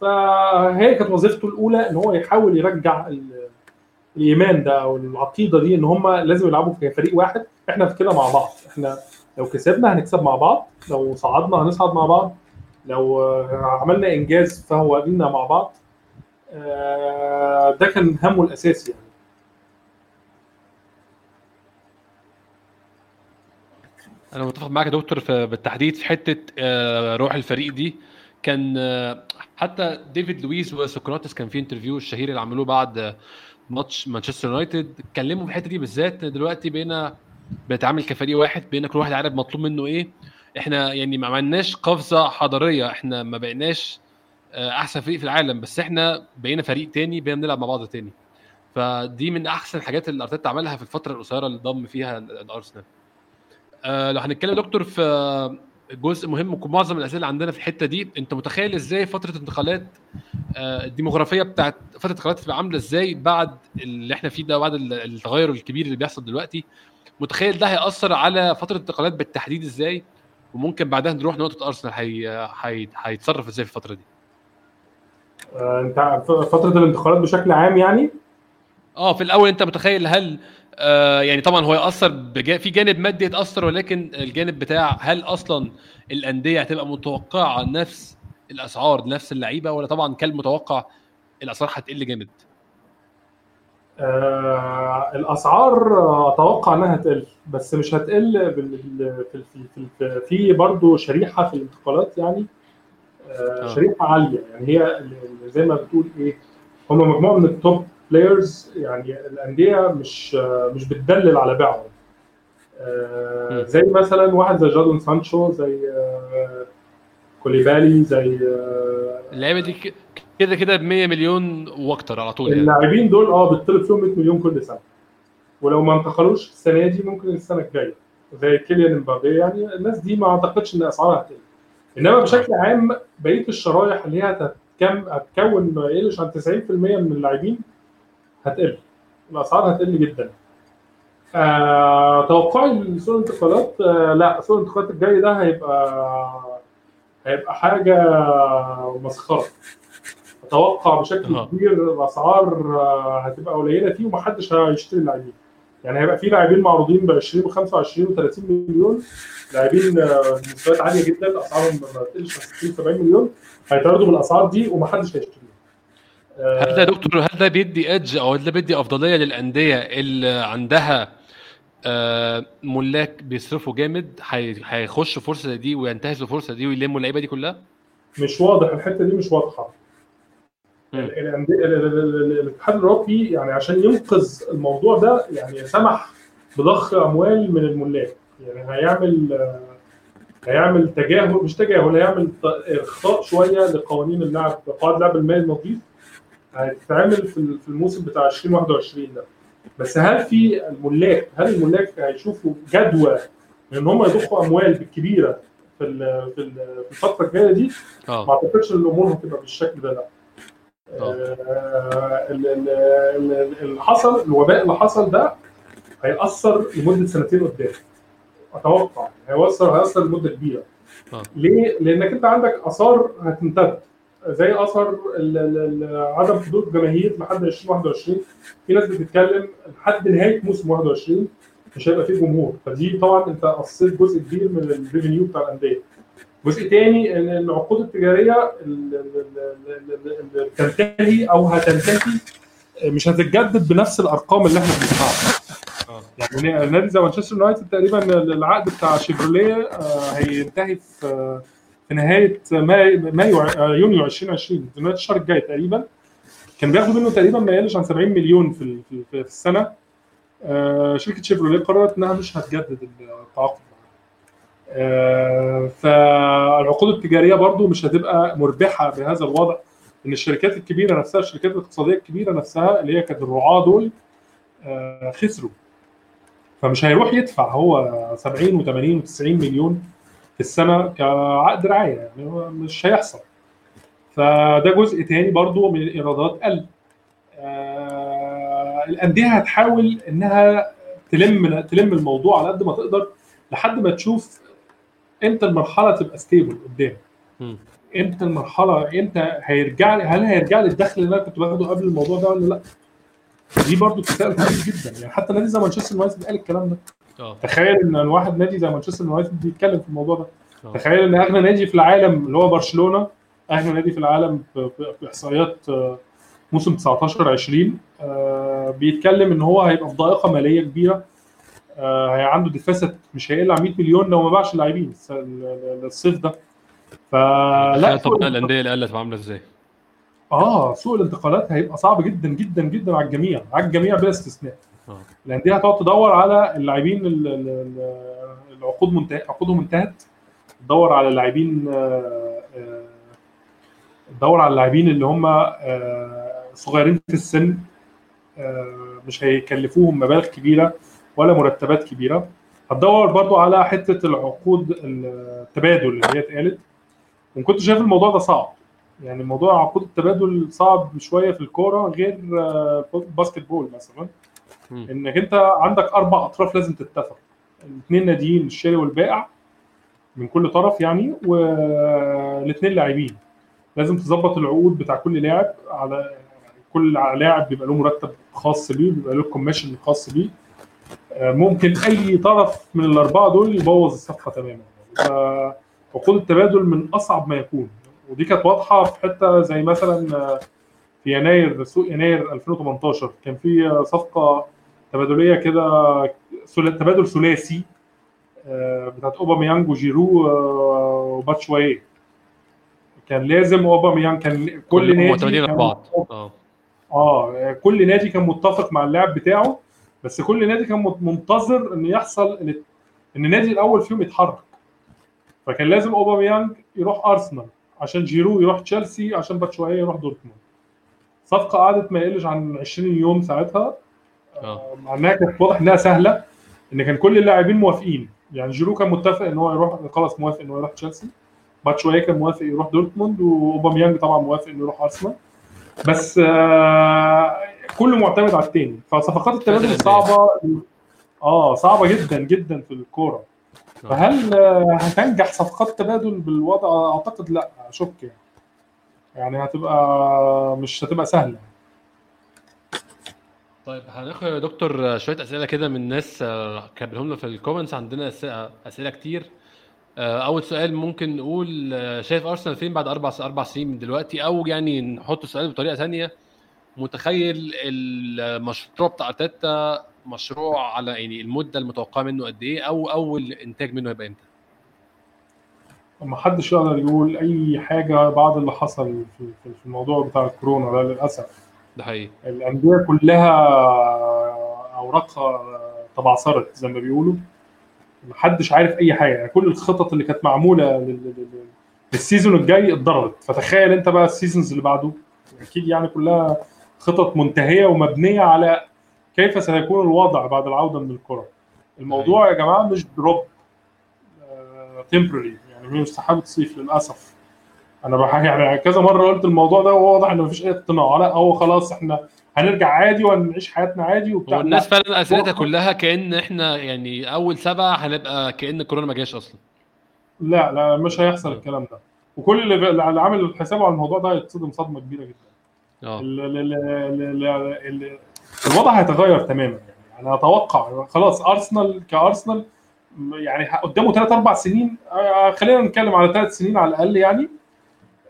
فهي كانت وظيفته الأولى إن هو يحاول يرجع ال- الإيمان ده أو العقيدة دي إن هم لازم يلعبوا في فريق واحد. إحنا في كده مع بعض. إحنا لو كسبنا هنكسب مع بعض لو صعدنا هنصعد مع بعض. لو عملنا إنجاز فهو لينا مع بعض آه، ده كان همه الاساسي يعني. أنا متفق معاك يا دكتور في بالتحديد في حتة آه، روح الفريق دي. كان آه، حتى ديفيد لويس وسقراطس كان في interview الشهير اللي عملوه بعد ماتش مانشستر يونايتد. اتكلموا في الحتة دي بالذات دلوقتي بقينا بنتعامل كفريق واحد بقينا كل واحد عارف مطلوب منه إيه. إحنا يعني ما عملناش قفزة حضارية. إحنا ما بقيناش آه، احسن فريق في العالم بس إحنا بقينا فريق تاني بقينا بنلعب مع بعض تاني. فدي من احسن الحاجات اللي ارتيتا عملها في الفترة القصيرة اللي ضم فيها الأرسنال. آه، لو هنتكلم دكتور في جزء مهم معظم الأسئلة اللي عندنا في الحتة دي انت متخيل إزاي فترة انتقالات آه، الديموغرافية بتاعت فترة الانتقالات تبقى عاملة إزاي بعد اللي إحنا فيه ده بعد ال- التغير الكبير اللي بيحصل دلوقتي؟ متخيل ده هيأثر على فترة الانتقالات بالتحديد إزاي؟ وممكن بعدها نروح نقطة أرسنال هي... هي... هيتصرف إزاي في الفترة دي؟ آه، أنت فترة الانتقالات بشكل عام يعني؟ آه في الأول أنت متخيل هل آه يعني طبعا هو يأثر بجا... في جانب مادي يتأثر ولكن الجانب بتاع هل أصلا الأندية هتبقى متوقعة نفس الأسعار نفس اللعيبة ولا طبعا كالمتوقع الأسعار هتقل جامد؟ آه الأسعار أتوقع إنها هتقل بس مش هتقل في في في, في برضه شريحة في الانتقالات يعني آه آه. شريحة عالية يعني هي زي ما بتقول إيه هم مجموعة من ال top players يعني الأندية مش آه مش بتدلل على بيعهم آه. زي مثلا واحد زي جادون سانشو زي آه كوليبالي زي آه اللعيبة دي كده كده ب 100 مليون وأكتر على طول يعني. اللاعبين دول آه بيطلب فيهم 100 مليون كل سنة. ولو ما انتقلوش السنة دي ممكن السنة الجاية. زي كيليان امبابي يعني الناس دي ما اعتقدش إن أسعارها هتقل. إنما بشكل عام بقية الشرايح اللي هي هتكون ما يقلش عن 90% من اللاعبين هتقل. الأسعار هتقل جدا. آه توقعي لسوق الانتقالات آه لا سوق الانتقالات الجاي ده هيبقى هيبقى حاجة مسخرة. أتوقع بشكل. كبير الأسعار آه، هتبقى قليلة فيه ومحدش هيشتري اللاعبين يعني هيبقى في لاعبين معروضين ب 20 و25 و30 مليون. لاعبين آه، بمستويات عالية جدا أسعارهم ما تقلش عن 60 70 مليون. هيتعرضوا بالأسعار دي ومحدش هيشتريهم آه، هل ده دكتور هل ده بيدي ادج أو هل ده بيدي أفضلية للأندية اللي عندها آه، ملاك بيصرفوا جامد هي- هيخشوا فرصة دي وينتهزوا الفرصه دي ويلموا اللعيبة دي كلها؟ مش واضح الحتة دي مش واضحة مم. الأندية- ال- ال- ال- ال- الاتحاد الأوروبي يعني عشان ينقذ الموضوع ده يعني سمح بضخ أموال من الملاك. يعني هيعمل آه، هيعمل تجاهل مش تجاهل هيعمل اخطاء شوية لقوانين اللعب قواعد لعب المال النظيف هتتعمل في ال- في الموسم بتاع 2021 ده. بس هل في الملاك هل الملاك هيشوفوا جدوى إن هم يضخوا أموال بالكبيرة في ال- في ال- في الفترة الجاية دي؟ ما آه أعتقدش إن الأمور هتبقى بالشكل ده لأ. اللي حصل الوباء اللي حصل ده هيأثر لمدة سنتين قدام. أتوقع. هيوصل هيأثر لمدة كبيرة. آه. ليه؟ لأنك أنت عندك آثار هتمتد. زي اثر عدم حضور الجماهير لحد 2021 في ناس بتتكلم لحد نهاية موسم 21 مش هيبقى فيه جمهور. فدي طبعا أنت قصيت جزء كبير من الريفينيو بتاع الأندية. جزء تاني إن العقود التجارية اللي اللي تنتهي أو هتنتهي مش هتتجدد بنفس الأرقام اللي إحنا بنسمعها آه. يعني نادي زي مانشستر يونايتد تقريبا العقد بتاع شيفروليه آه، هينتهي في في نهاية مايو آه، يونيو 2020 في نهاية الشهر الجاي تقريبا. كان بياخدوا منه تقريبا ما يقلش عن 70 مليون في ال- في في السنة. آه، شركة شيفروليه قررت إنها مش هتجدد التعاقد آه، فالعقود التجارية برضو مش هتبقى مربحة بهذا الوضع إن الشركات الكبيرة نفسها الشركات الاقتصادية الكبيرة نفسها اللي هي كانت الرعاة دول آه، خسروا. فمش هيروح يدفع هو 70 و80 و90 مليون في السنة كعقد رعاية يعني مش هيحصل. فده جزء تاني برضو من الايرادات قل آه، الأندية هتحاول إنها تلم تلم الموضوع على قد ما تقدر لحد ما تشوف إمتى المرحلة تبقى stable قدام. إمتى المرحلة إمتى هيرجع لي هل هيرجع لي الدخل اللي أنا كنت باخده قبل الموضوع ده ولا لأ؟ دي برضو تساؤل كبير جدا. يعني حتى نادي زي مانشستر يونايتد قال الكلام ده. آه. تخيل إن الواحد نادي زي مانشستر يونايتد بيتكلم في الموضوع ده. آه. تخيل إن أغنى نادي في العالم اللي هو برشلونة أغنى نادي في العالم في إحصائيات آه، موسم 19 20 آه، بيتكلم إن هو هيبقى في ضائقة مالية كبيرة. آه، هي عنده ديفاسيت مش هيقل عن 100 مليون لو ما باعش اللاعبين. الصيف ده. فلا لا طب الأندية اللي قلت عاملة إزاي؟ آه سوق الانتقالات هيبقى صعب جدا جدا جدا على الجميع على الجميع بلا استثناء. آه. الأندية هتقعد تدور على اللاعبين ال- ال- ال- العقود منتهى عقودهم انتهت. تدور على اللاعبين آه، آه، تدور على اللاعبين اللي هم آه، صغيرين في السن آه، مش هيكلفوهم مبالغ كبيرة. ولا مرتبات كبيرة. هتدور برضو على حتة العقود التبادل اللي هي اتقالت. وكنت شايف الموضوع ده صعب. يعني موضوع عقود التبادل صعب شوية في الكورة غير آه، باسكت بول مثلا. إنك أنت عندك أربع أطراف لازم تتفق. الاثنين ناديين الشاري والبائع من كل طرف يعني والاثنين لاعبين. لازم تظبط العقود بتاع كل لاعب على كل لاعب بيبقى له مرتب خاص بيه بيبقى له commission خاص بيه. ممكن أي طرف من الأربعة دول يبوظ الصفقة تماما. فعقود التبادل من أصعب ما يكون. ودي كانت واضحة في حتة زي مثلا آه، في يناير سوق يناير 2018 كان في آه، صفقة تبادلية كده تبادل ثلاثي آه، بتاعت أوباميانج وجيرو آه، وباتشواي كان لازم أوباميانج كان كل نادي كان بعض. آه كل نادي كان متفق مع اللاعب بتاعه. بس كل نادي كان منتظر إن يحصل إن النادي الأول فيهم يتحرك. فكان لازم أوباميانج يروح أرسنال عشان جيرو يروح تشيلسي عشان باتشواي يروح دورتموند. صفقة قعدت ما يقلش عن 20 يوم ساعتها. آه. مع انها كانت واضح إنها سهلة إن كان كل اللاعبين موافقين. يعني جيرو كان متفق إن هو يروح خلاص موافق إن هو يروح تشيلسي. باتشواي كان موافق يروح دورتموند وأوباميانج طبعا موافق إنه يروح أرسنال. بس آه كله معتمد على التاني. فصفقات التبادل الأندية. صعبة آه صعبة جدا جدا في الكورة. آه. فهل آه، هتنجح صفقات تبادل بالوضع؟ أعتقد لأ اشك يعني. يعني هتبقى مش هتبقى سهلة. طيب هناخد يا دكتور شوية أسئلة كده من ناس آه، كاتبهم لنا في ال comments. عندنا أسئلة كتير. أول سؤال ممكن نقول آه، شايف أرسنال فين بعد أربع أربع سنين من دلوقتي؟ أو يعني نحط السؤال بطريقة ثانية. متخيل المشروع بتاع أرتيتا مشروع على يعني المدة المتوقعة منه قد إيه؟ أو أول إنتاج منه هيبقى إمتى؟ ما حدش يقدر يقول أي حاجة بعد اللي حصل في الموضوع بتاع الكورونا ده للأسف. ده حقيقي. الأندية كلها أوراقها تبعثرت زي ما بيقولوا. محدش عارف أي حاجة. يعني كل الخطط اللي كانت معمولة لل- لل- لل- لل season الجاي اتضربت فتخيل أنت بقى ال seasons اللي بعده. أكيد يعني كلها خطط منتهية ومبنية على كيف سيكون الوضع بعد العودة من الكرة. الموضوع يا جماعة مش drop. temporary يعني مش سحابه صيف للأسف. أنا يعني كذا مرة قلت الموضوع ده وهو واضح ان مفيش أي اقتناع. لا هو خلاص إحنا هنرجع عادي وهنعيش حياتنا عادي وبتاع. هو الناس لا. فعلا أسئلتها كلها كأن إحنا يعني أول سبعة هنبقى كأن كورونا ما جاش أصلا. لا لا مش هيحصل الكلام ده. وكل اللي عامل حسابه على الموضوع ده هيتصدم صدمة كبيرة جدا. آه. ال- ال- ال- ال- ال- ال- الوضع هيتغير تماما. يعني أنا أتوقع خلاص أرسنال كأرسنال يعني قدامه ثلاث أربع سنين آه، خلينا نتكلم على ثلاث سنين على الأقل يعني.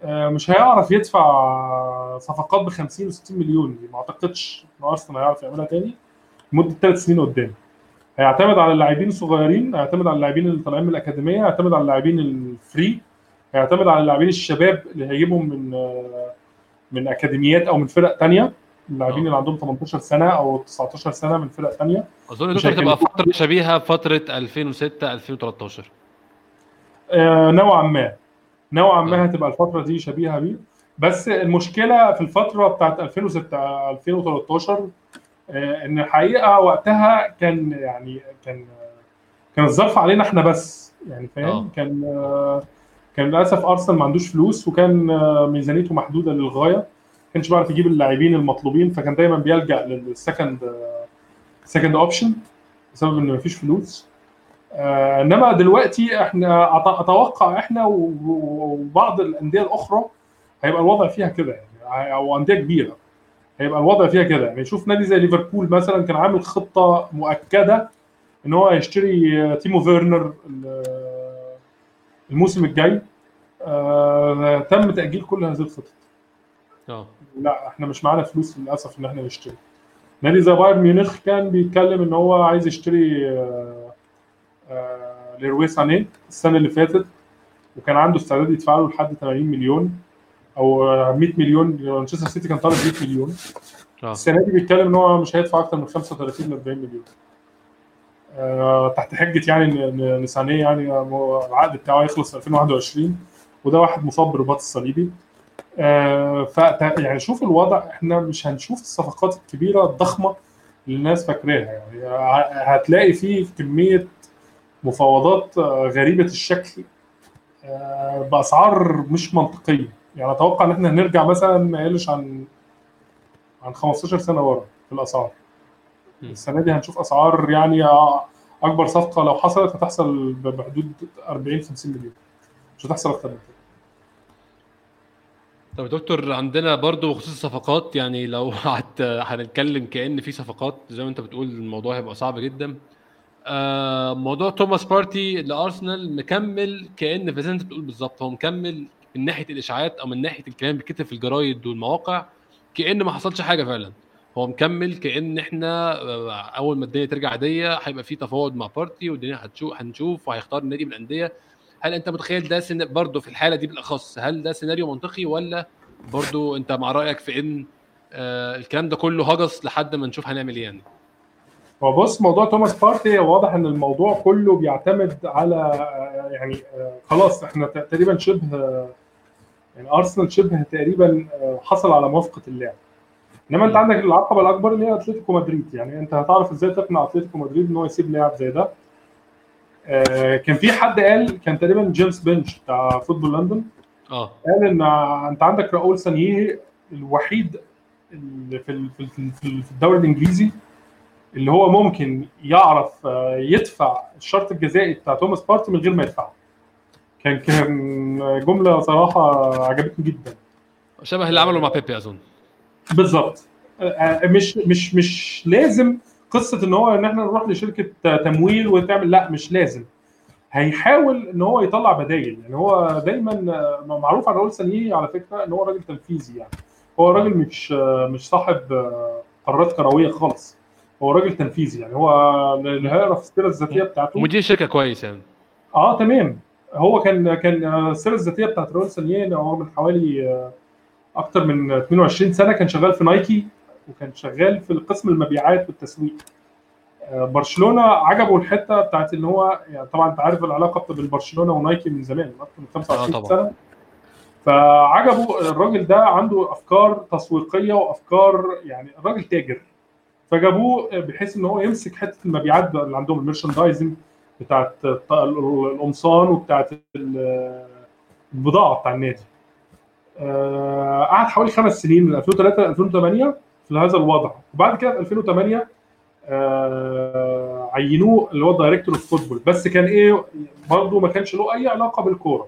مش هيعرف يدفع صفقات ب 50 و 60 مليون دي. ما أعتقدش إن أرسنال هيعرف يعملها تاني لمدة ثلاث سنين قدام. هيعتمد على اللاعبين الصغيرين هيعتمد على اللاعبين اللي طالعين من الأكاديمية هيعتمد على اللاعبين الفري هيعتمد على اللاعبين الشباب اللي هيجيبهم من آه، من أكاديميات أو من فرق تانية. اللاعبين آه. اللي عندهم 18 سنة أو 19 سنة من فرق تانية. أظن مش دكتور تبقى هيكلفوك فترة شبيهة فتره 2006 2013 آه، نوعا ما. نوعا آه. ما هتبقى الفترة دي شبيهة بيه بس المشكلة في الفترة بتاعت 2006 2013 آه، إن الحقيقة وقتها كان يعني كان كان الظرف علينا إحنا بس يعني آه. فاهم كان آه، كان للأسف أرسنال ما عندوش فلوس وكان آه، ميزانيته محدودة للغاية ما كانش بيعرف يجيب اللاعبين المطلوبين فكان دايما بيلجأ لل second second option بسبب إن مفيش فلوس آه، إنما دلوقتي إحنا أتوقع إحنا وبعض الأندية الأخرى هيبقى الوضع فيها كده يعني أو أندية كبيرة هيبقى الوضع فيها كده يعني. شوف نادي زي ليفربول مثلا كان عامل خطة مؤكدة إن هو هيشتري آه، تيمو فيرنر ال- الموسم الجاي. آه، تم تأجيل كل هذه الخطط. آه. لا إحنا مش معانا فلوس للأسف إن إحنا نشتري. نادي زي بايرن ميونخ كان بيتكلم إن هو عايز يشتري آه، آه، ليروي سانيه السنة اللي فاتت وكان عنده استعداد يدفع له لحد 80 مليون أو آه، 100 مليون. مانشستر سيتي كان طالب 100 مليون. آه. السنة دي بيتكلم إن هو مش هيدفع أكتر من 35 ل 40 مليون. آه، تحت حجة يعني ان سانيه يعني آه، العقد بتاعه هيخلص في 2021 وده واحد مصاب بالرباط الصليبي. آه، ف يعني شوف الوضع إحنا مش هنشوف الصفقات الكبيرة الضخمة اللي الناس فاكراها. يعني هتلاقي فيه كمية مفاوضات آه، غريبة الشكل آه، بأسعار مش منطقية يعني أتوقع إن إحنا هنرجع مثلا ما يقلش عن عن 15 سنة ورا في الأسعار. السنة دي هنشوف أسعار يعني أكبر صفقة لو حصلت هتحصل بحدود 40 50 مليون مش هتحصل أكتر من كده طب دكتور عندنا برضو بخصوص الصفقات يعني لو. هنتكلم كأن في صفقات زي ما أنت بتقول الموضوع هيبقى صعب جدا آه موضوع توماس بارتي لأرسنال مكمل زي ما أنت بتقول بالظبط هو مكمل من ناحية الإشاعات أو من ناحية الكلام بيتكتب في الجرايد والمواقع كأن ما حصلش حاجة فعلا. هو مكمل كأن إحنا آه، أول ما الدنيا ترجع عادية هيبقى في تفاوض مع بارتي والدنيا هتشوف هنشوف وهيختار النادي من الأندية. هل أنت متخيل ده سن... برضه في الحالة دي بالأخص هل ده سيناريو منطقي ولا برضه أنت مع رأيك في إن آه الكلام ده كله هجس لحد ما نشوف هنعمل إيه يعني؟ هو بص موضوع توماس بارتي واضح إن الموضوع كله بيعتمد على يعني خلاص إحنا تقريبا شبه يعني ارسنال شبه تقريبا حصل على موافقة اللاعب إنما أنت. عندك العقبة الأكبر اللي هي أتلتيكو مدريد. يعني أنت هتعرف إزاي تقنع أتلتيكو مدريد إن هو يسيب لاعب زي ده. آه، كان في حد قال كان تقريبا جيمس بنش بتاع فوتبول لندن آه. قال إن أنت عندك راؤول سانيه الوحيد اللي في ال- في ال- في ال- في الدوري الإنجليزي اللي هو ممكن يعرف آه، يدفع الشرط الجزائي بتاع توماس بارتي من غير ما يدفعه. كان كان جملة صراحة عجبتني جدا. شبه اللي عمله مع بيبي أظن. بالظبط. آه، مش مش مش لازم قصة إن هو إن إحنا نروح لشركة تمويل وتعمل لا مش لازم. هيحاول إن هو يطلع بدايل. يعني هو دايما آه، معروف عن راؤول سانيه على فكرة إن هو راجل تنفيذي يعني. هو راجل مش آه، مش صاحب آه، قرارات كروية خالص. هو راجل تنفيذي يعني هو في السيره الذاتية بتاعته. مدير شركة كويس يعني. آه تمام. هو كان كان آه، السيره الذاتية بتاعت راؤول سانيه هو من حوالي آه، أكتر من 22 سنة كان شغال في نايكي وكان شغال في قسم المبيعات والتسويق. آه، برشلونة عجبه الحتة بتاعت إن هو يعني طبعا أنت عارف العلاقة بين برشلونة ونايكي من زمان من أكتر من 25 طبعاً. سنة. فعجبه الراجل ده عنده أفكار تسويقية وأفكار يعني الراجل تاجر. فجابوه بحيث إن هو يمسك حتة المبيعات اللي عندهم الميرشندايزنج بتاعت الط- القمصان وبتاعت ال- البضاعة بتاع النادي. آه، قعد حوالي خمس سنين من 2003 ل 2008 في هذا الوضع. وبعد كده في 2008 آه، عينوه اللي هو director of football. بس كان إيه برضه ما كانش له أي علاقة بالكورة.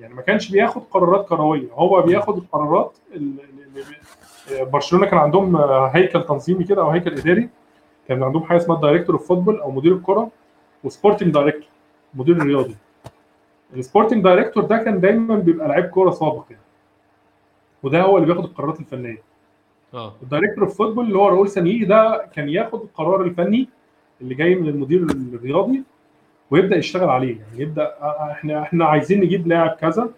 يعني ما كانش بياخد قرارات كروية. هو بياخد القرارات برشلونة كان عندهم هيكل تنظيمي كده أو هيكل إداري. كان عندهم حاجة اسمها director of football أو مدير الكرة و sporting director مدير الرياضي. ال sporting director ده كان دايما بيبقى لعيب كورة سابق يعني. وده هو اللي بياخد القرارات الفنية. آه. ال director of football اللي هو راؤول سانيه ده كان ياخد القرار الفني اللي جاي من المدير الرياضي ويبدأ يشتغل عليه. يعني يبدأ آه، إحنا إحنا عايزين نجيب لاعب كذا.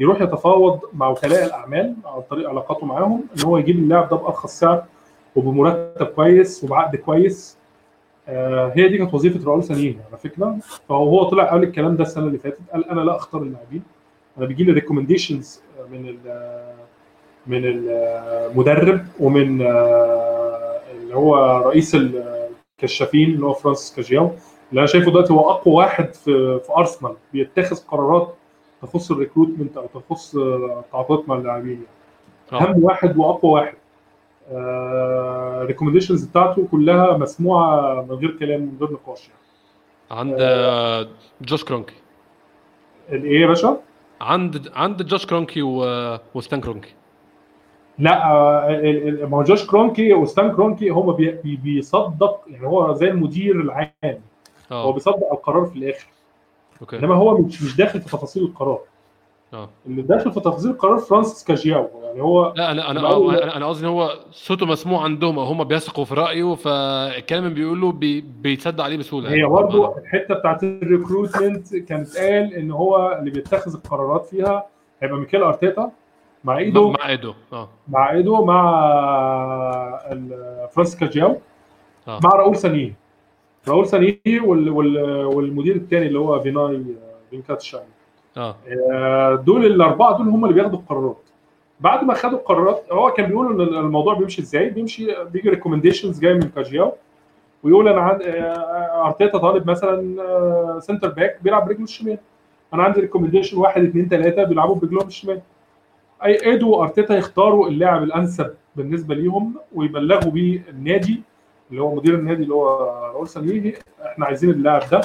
يروح يتفاوض مع وكلاء الأعمال عن طريق علاقاته معاهم إن هو يجيب اللاعب ده بأرخص سعر وبمرتب كويس وبعقد كويس. آه هي دي كانت وظيفة راؤول سانيه على فكرة. فهو طلع قال الكلام ده السنة اللي فاتت قال أنا لا أختار اللاعبين. أنا بيجي لي recommendations من من المدرب ومن آه، اللي هو رئيس الكشافين اللي هو فرانسيس كاجياو اللي أنا شايفه دلوقتي هو أقوى واحد في في أرسنال بيتخذ قرارات تخص ال recruitment أو تخص آه، التعاقدات مع اللاعبين يعني. آه. أهم واحد وأقوى واحد. ال recommendations بتاعته كلها مسموعة من غير كلام من غير نقاش يعني. عند آه، جوش كرونكي. الايه يا باشا؟ عند عند جوش كرونكي و... وستان كرونكي. لا آه، ما هو جوش كرونكي وستان كرونكي بي بي بيصدق يعني هو زي المدير العام. هو آه بيصدق القرار في الآخر. okay. إنما هو مش مش داخل في تفاصيل القرار. آه. اللي داخل في تفاصيل القرار فرانسيس كاجياو. يعني هو لا أنا أنا أنا أنا قصدي إن هو صوته مسموع عندهم أو هم بيثقوا في رأيه فالكلام اللي بيقوله بي... بيتصدق عليه بسهولة هي يعني. برضه الحتة بتاعت ال recruitment كانت قال إن هو اللي بيتخذ القرارات فيها هيبقى ميكيل أرتيتا مع إيدو مع إيدو آه. مع إيدو مع فرانسيس كاجياو. آه. مع راؤول سانيه راؤول سانيه وال وال والمدير الثاني اللي هو فيناي فينكاتيشام آه. آه، دول الأربعة دول هم اللي بياخدوا القرارات. بعد ما خدوا القرارات هو كان بيقول إن الموضوع بيمشي إزاي؟ بيمشي بيجي recommendations جاي من كاجياو ويقول أنا عند آه، أرتيتا طالب مثلا آه، centre back بيلعب برجله الشمال. أنا عندي recommendation واحد اثنين ثلاثة بيلعبوا برجلهم الشمال. أي إيدو وأرتيتا يختاروا اللاعب الأنسب بالنسبة ليهم ويبلغوا بيه النادي اللي هو مدير النادي اللي هو راؤول سانيه إحنا عايزين اللاعب ده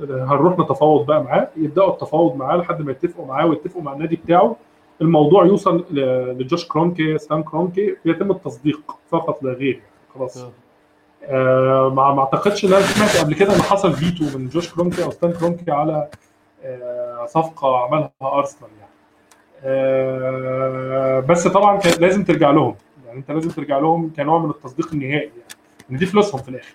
هنروح نتفاوض بقى معاه يبدأوا التفاوض معاه لحد ما يتفقوا معاه ويتفقوا مع النادي بتاعه. الموضوع يوصل لجوش كرونكي ستان كرونكي يتم التصديق فقط لا غير خلاص. آه. آه ما اعتقدش إن أنا سمعت قبل كده إن حصل فيتو من جوش كرونكي أو ستان كرونكي على آه صفقة عملها ارسنال يعني. آه بس طبعا كان لازم ترجع لهم يعني أنت لازم ترجع لهم كنوع من التصديق النهائي يعني. إن دي فلوسهم في الآخر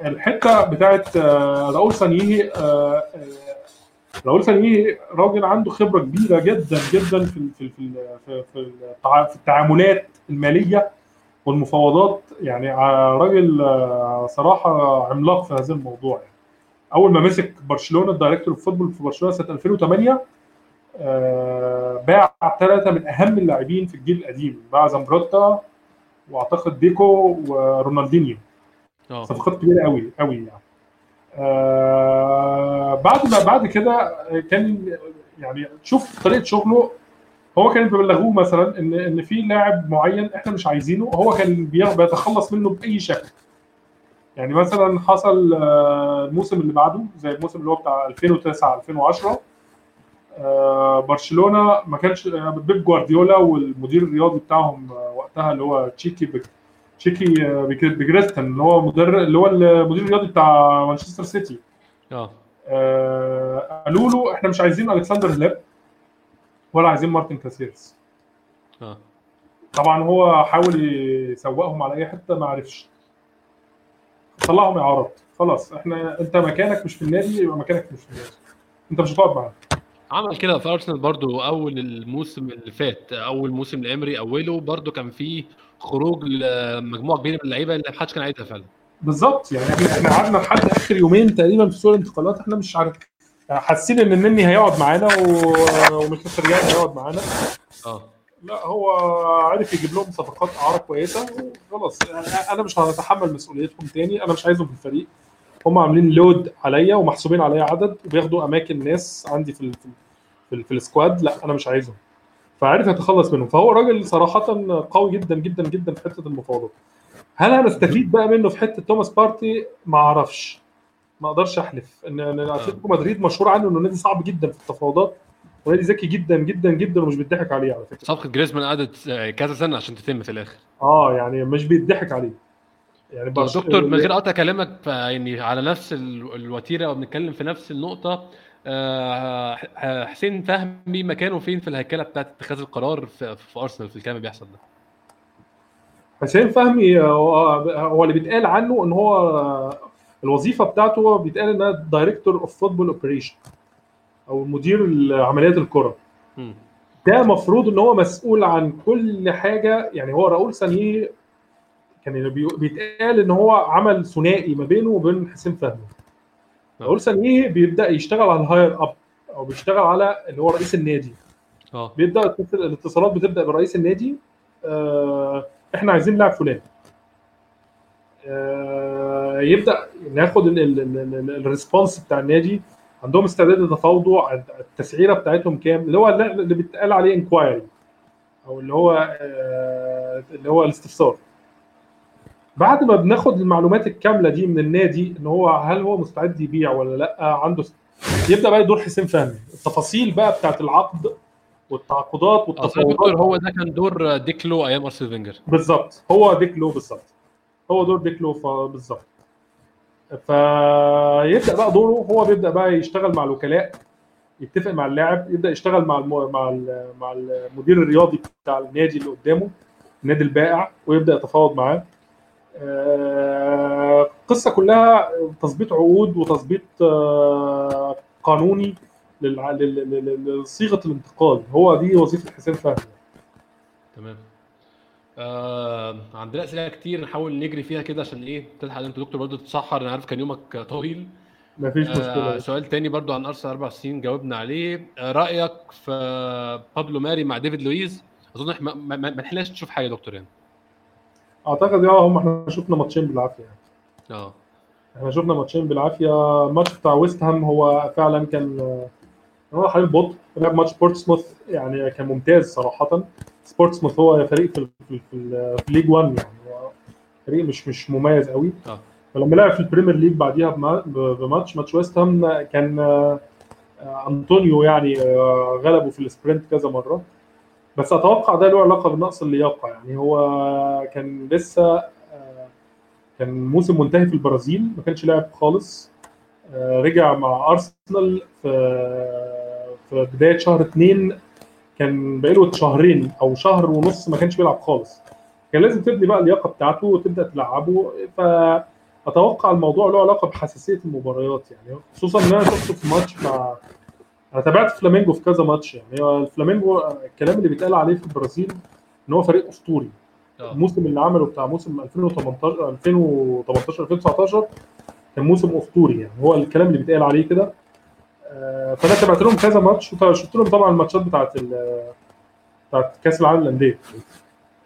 فالحته بتاعت آه، راؤول سانيه آه، آه، راؤول سانيه راجل عنده خبرة كبيرة جدا جدا في في في في في التع- في التعاملات المالية والمفاوضات يعني راجل صراحة عملاق في هذا الموضوع يعني. أول ما مسك برشلونة ال director football في برشلونة سنة 2008 آه، باع ثلاثة من أهم اللاعبين في الجيل القديم باع زامبروتا واعتقد ديكو ورونالدينيو. آه. صفقات كبيرة قوي قوي يعني. آه بعد ما بعد كده كان يعني تشوف طريقة شغله. هو كان بيبلغوه مثلا ان إن في لاعب معين إحنا مش عايزينه هو كان بي- بيتخلص منه بأي شكل. يعني مثلا حصل آه، الموسم اللي بعده زي الموسم اللي هو بتاع 2009 2010 آه، برشلونة ما كانش آه، بيب جوارديولا والمدير الرياضي بتاعهم آه، وقتها اللي هو تشيكي تشيكي آه، بيجريستاين اللي هو مدرب اللي هو المدير الرياضي بتاع مانشستر سيتي. آه. آه، قالوا له إحنا مش عايزين ألكسندر هليب ولا عايزين مارتن كاسيرس. آه. طبعا هو حاول يسوقهم على أي حتة ما عرفش. طلعهم اعارات خلاص إحنا انت مكانك مش في النادي يبقى مكانك مش في النادي. انت مش هتقعد معانا. عمل كده في أرسنال برضو أول الموسم اللي فات أول موسم لامري أوله برضو كان فيه خروج لمجموعة كبيرة من اللعيبة اللي محدش كان عايزها فعلا. بالظبط يعني إحنا إحنا قعدنا لحد آخر يومين تقريبا في سوق الانتقالات إحنا مش عارف حاسين إن النني هيقعد معانا و- ومختريان هيقعد معانا. آه. لا هو عارف يجيب لهم صفقات اعاره كويسة وخلاص. أنا مش هتحمل مسؤوليتهم تاني أنا مش عايزهم في الفريق. هم عاملين load عليا ومحسوبين عليا عدد وبياخدوا أماكن ناس عندي في ال في, ال في, ال في ال squad. لا أنا مش عايزهم. فعارف يتخلص منهم. فهو راجل صراحة قوي جدا جدا جدا في حتة المفاوضات هل أنا أستفيد بقى منه في حتة توماس بارتي؟ ما أعرفش. ما أقدرش أحلف. ان إن أتلتيكو مدريد مشهور عنه إنه نادي صعب جدا في التفاوضات. ونادي ذكي جدا جدا جدا ومش بيضحك عليه على فكرة. صفقة جريزمان قعدت آه، كذا سنة عشان تتم في الآخر. آه يعني مش بيضحك عليه. يعني برش- دكتور من غير قطع كلامك يعني على نفس ال- الوتيرة وبنتكلم في نفس النقطة آه، حسين فهمي مكانه فين في الهيكلة بتاعت اتخاذ القرار في, في أرسنال في الكلام اللي بيحصل ده حسين فهمي هو هو اللي بيتقال عنه إن هو الوظيفة بتاعته هو بيتقال إنها director of football operation أو مدير عمليات الكرة. ده مفروض إن هو مسؤول عن كل حاجة يعني هو راؤول سانييهي كان بي- بيتقال إن هو عمل ثنائي ما بينه وبين حسين فهمي. راؤول سانييهي بيبدأ يشتغل على ال higher up أو بيشتغل على اللي هو رئيس النادي. آه. بيبدأ الاتصال- الاتصالات بتبدأ برئيس النادي آه، إحنا عايزين لاعب فلان. آه، يبدأ ناخد ال- ال- ال- ال- ال response بتاع النادي. عندهم استعداد يتفاوضوا التسعيرة بتاعتهم كام؟ اللي هو اللي بيتقال عليه inquiry أو اللي هو آه، اللي هو الاستفسار. بعد ما بناخد المعلومات الكاملة دي من النادي إن هو هل هو مستعد يبيع ولا لأ؟ عنده يبدأ بقى يدور حسين فهمي. التفاصيل بقى بتاعت العقد والتعاقدات والتفاوضات هو ده كان دور ديك لو أيام أرسنال فينجر. بالظبط. هو ديك لو بالظبط. هو دور ديك لو بالظبط. فيبدا بقى دوره. هو بيبدأ بقى يشتغل مع الوكلاء يتفق مع اللاعب يبدأ يشتغل مع الم... مع ال... مع المدير الرياضي بتاع النادي اللي قدامه النادي البائع ويبدأ يتفاوض معاه. القصة كلها تظبيط عقود وتظبيط آه، قانوني للع- لل- لل- لصيغة الانتقال. هو دي وظيفة حسين فهمي. تمام. آه عندنا أسئلة كتير نحاول نجري فيها كده عشان إيه؟ تلحق أنت دكتور برضه تتسحر أنا عارف كان يومك طويل. مفيش آه مشكلة. سؤال تاني برضو عن أرسنال أربع سنين جاوبنا عليه. آه رأيك في بابلو ماري مع ديفيد لويز؟ أظن ما, لحقناش نشوف حاجة يا دكتور يعني. أعتقد آه هم إحنا شفنا ماتشين بالعافية. يعني. آه. إحنا شفنا ماتشين بالعافية. الماتش بتاع ويست هام هو فعلا كان هو حاليا بطء. لعب ماتش بورتسموث يعني كان ممتاز صراحة. بورتسموث هو فريق في في, في, في League 1 يعني فريق مش مش مميز قوي. آه. فلما لعب في ال Premier League بعديها بما- بماتش ماتش ويست هام كان آه، أنطونيو يعني آه، غلبه في ال sprint كذا مرة. بس أتوقع ده له علاقة بنقص اللياقه يعني هو كان لسه آه، كان موسم منتهي في البرازيل ما كانش لاعب خالص. آه، رجع مع أرسنال في في بداية شهر اثنين كان بقاله شهرين أو شهر ونص ما كانش بيلعب خالص. كان لازم تبني بقى اللياقة بتاعته وتبدأ تلعبه. فاتوقع الموضوع له علاقة بحساسية المباريات يعني خصوصا إن أنا شفته في ماتش مع أنا تابعت فلامينجو في كذا ماتش يعني. هو الفلامينجو الكلام اللي بيتقال عليه في البرازيل إن هو فريق أسطوري. آه. الموسم اللي عمله بتاع موسم 2018 2018 2019 كان موسم أسطوري يعني. هو الكلام اللي بيتقال عليه كده. آه، فأنا تابعت لهم كذا ماتش. وشفت لهم طبعا الماتشات بتاعت ال- بتاعت كأس العالم للأندية.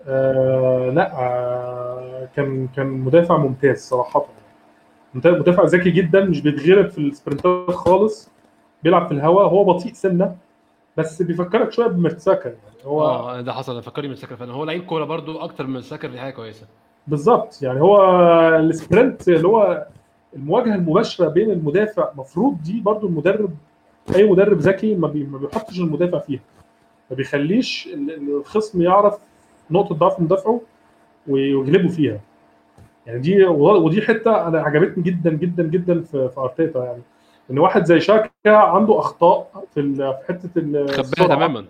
آه لا آه كان كان مدافع ممتاز صراحة. مدافع ذكي جدا مش بيتغلب في السبرنتات خالص. بيلعب في الهواء هو بطيء سنة بس بيفكرك شوية بمرتساكا يعني. هو آه ده حصل فكرني سكر فعلا. هو لعيب كورة برضو أكتر من سكر دي حاجة كويسة. بالظبط يعني هو ال sprint اللي هو المواجهة المباشرة بين المدافع مفروض دي برضو المدرب أي مدرب ذكي ما, بي... ما بيحطش المدافع فيها. ما بيخليش ال- ال- الخصم يعرف نقطة ضعف مدافعه ويغلبه فيها. يعني دي ودي حتة أنا عجبتني جدا جدا جدا في أرتيتا يعني. إن واحد زي شاكا عنده أخطاء في حتة ال- خباها السرعة. تماما.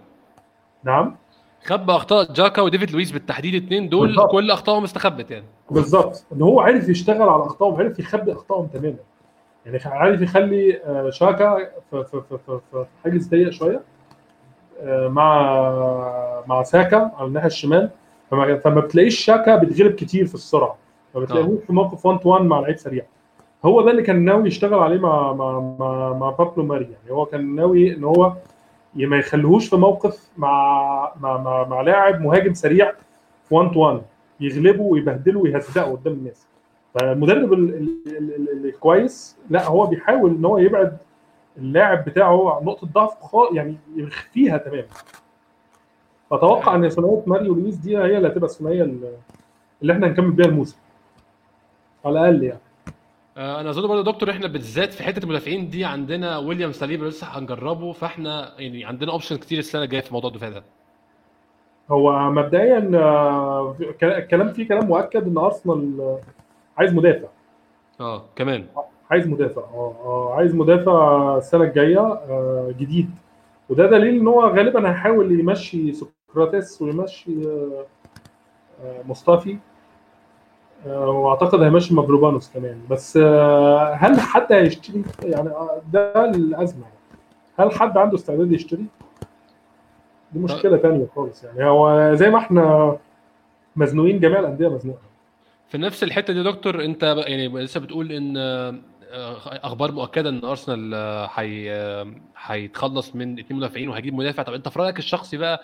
نعم. خبى أخطاء جاكا وديفيد لويس بالتحديد الاثنين دول بالظبط. كل أخطائهم استخبت يعني. بالظبط. إن هو عرف يشتغل على أخطائهم عرف يخبي أخطائهم تماما. يعني عارف يخلي آه، شاكا في في في في, في حاجز ضيق شوية آه، مع مع ساكا على الناحية الشمال. فما, فما بتلاقيش شاكا بيتغلب كتير في السرعة. ما بتلاقيهوش في موقف 1 تو 1 مع لعيب سريع. هو ده اللي كان ناوي يشتغل عليه مع مع مع, مع بابلو ماري. يعني هو كان ناوي إن هو ما يخليهوش في موقف مع مع مع, مع لاعب مهاجم سريع في 1 to 1 يغلبه ويبهدله ويهزقه قدام الناس. فالمدرب ال- ال- ال- ال- الكويس لا هو بيحاول إن هو يبعد اللاعب بتاعه عن نقطة ضعف يعني يخفيها تماما. أتوقع إن ثنائية ماري ولويس دي هي اللي هتبقى الثنائية اللي إحنا هنكمل بيها الموسم. على الأقل يعني. آه، أنا أظن برضه يا دكتور إحنا بالذات في حتة المدافعين دي عندنا ويليام سليبا لسه هنجربه فإحنا يعني عندنا option كتير السنة الجاية في موضوع الدفاع ده هو مبدئيا آه، الكلام فيه كلام مؤكد إن أرسنال عايز مدافع. آه كمان. عايز مدافع آه آه عايز مدافع السنة الجاية آه، جديد. وده دليل إن هو غالبا هيحاول يمشي سقراطس ويمشي آه، مصطفي. واعتقد هيمشي مافروبانوس كمان. بس آه، هل حد هيشتري؟ يعني آه، ده الأزمة. هل حد عنده استعداد يشتري؟ دي مشكلة تانية خالص يعني. هو زي ما إحنا مزنوقين جميع الأندية مزنوقة. في نفس الحتة دي يا دكتور انت يعني لسه بتقول إن آه، آه، أخبار مؤكدة إن أرسنال آه، آه، هيتخلص من اثنين مدافعين وهيجيب مدافع. طب أنت في رأيك الشخصي بقى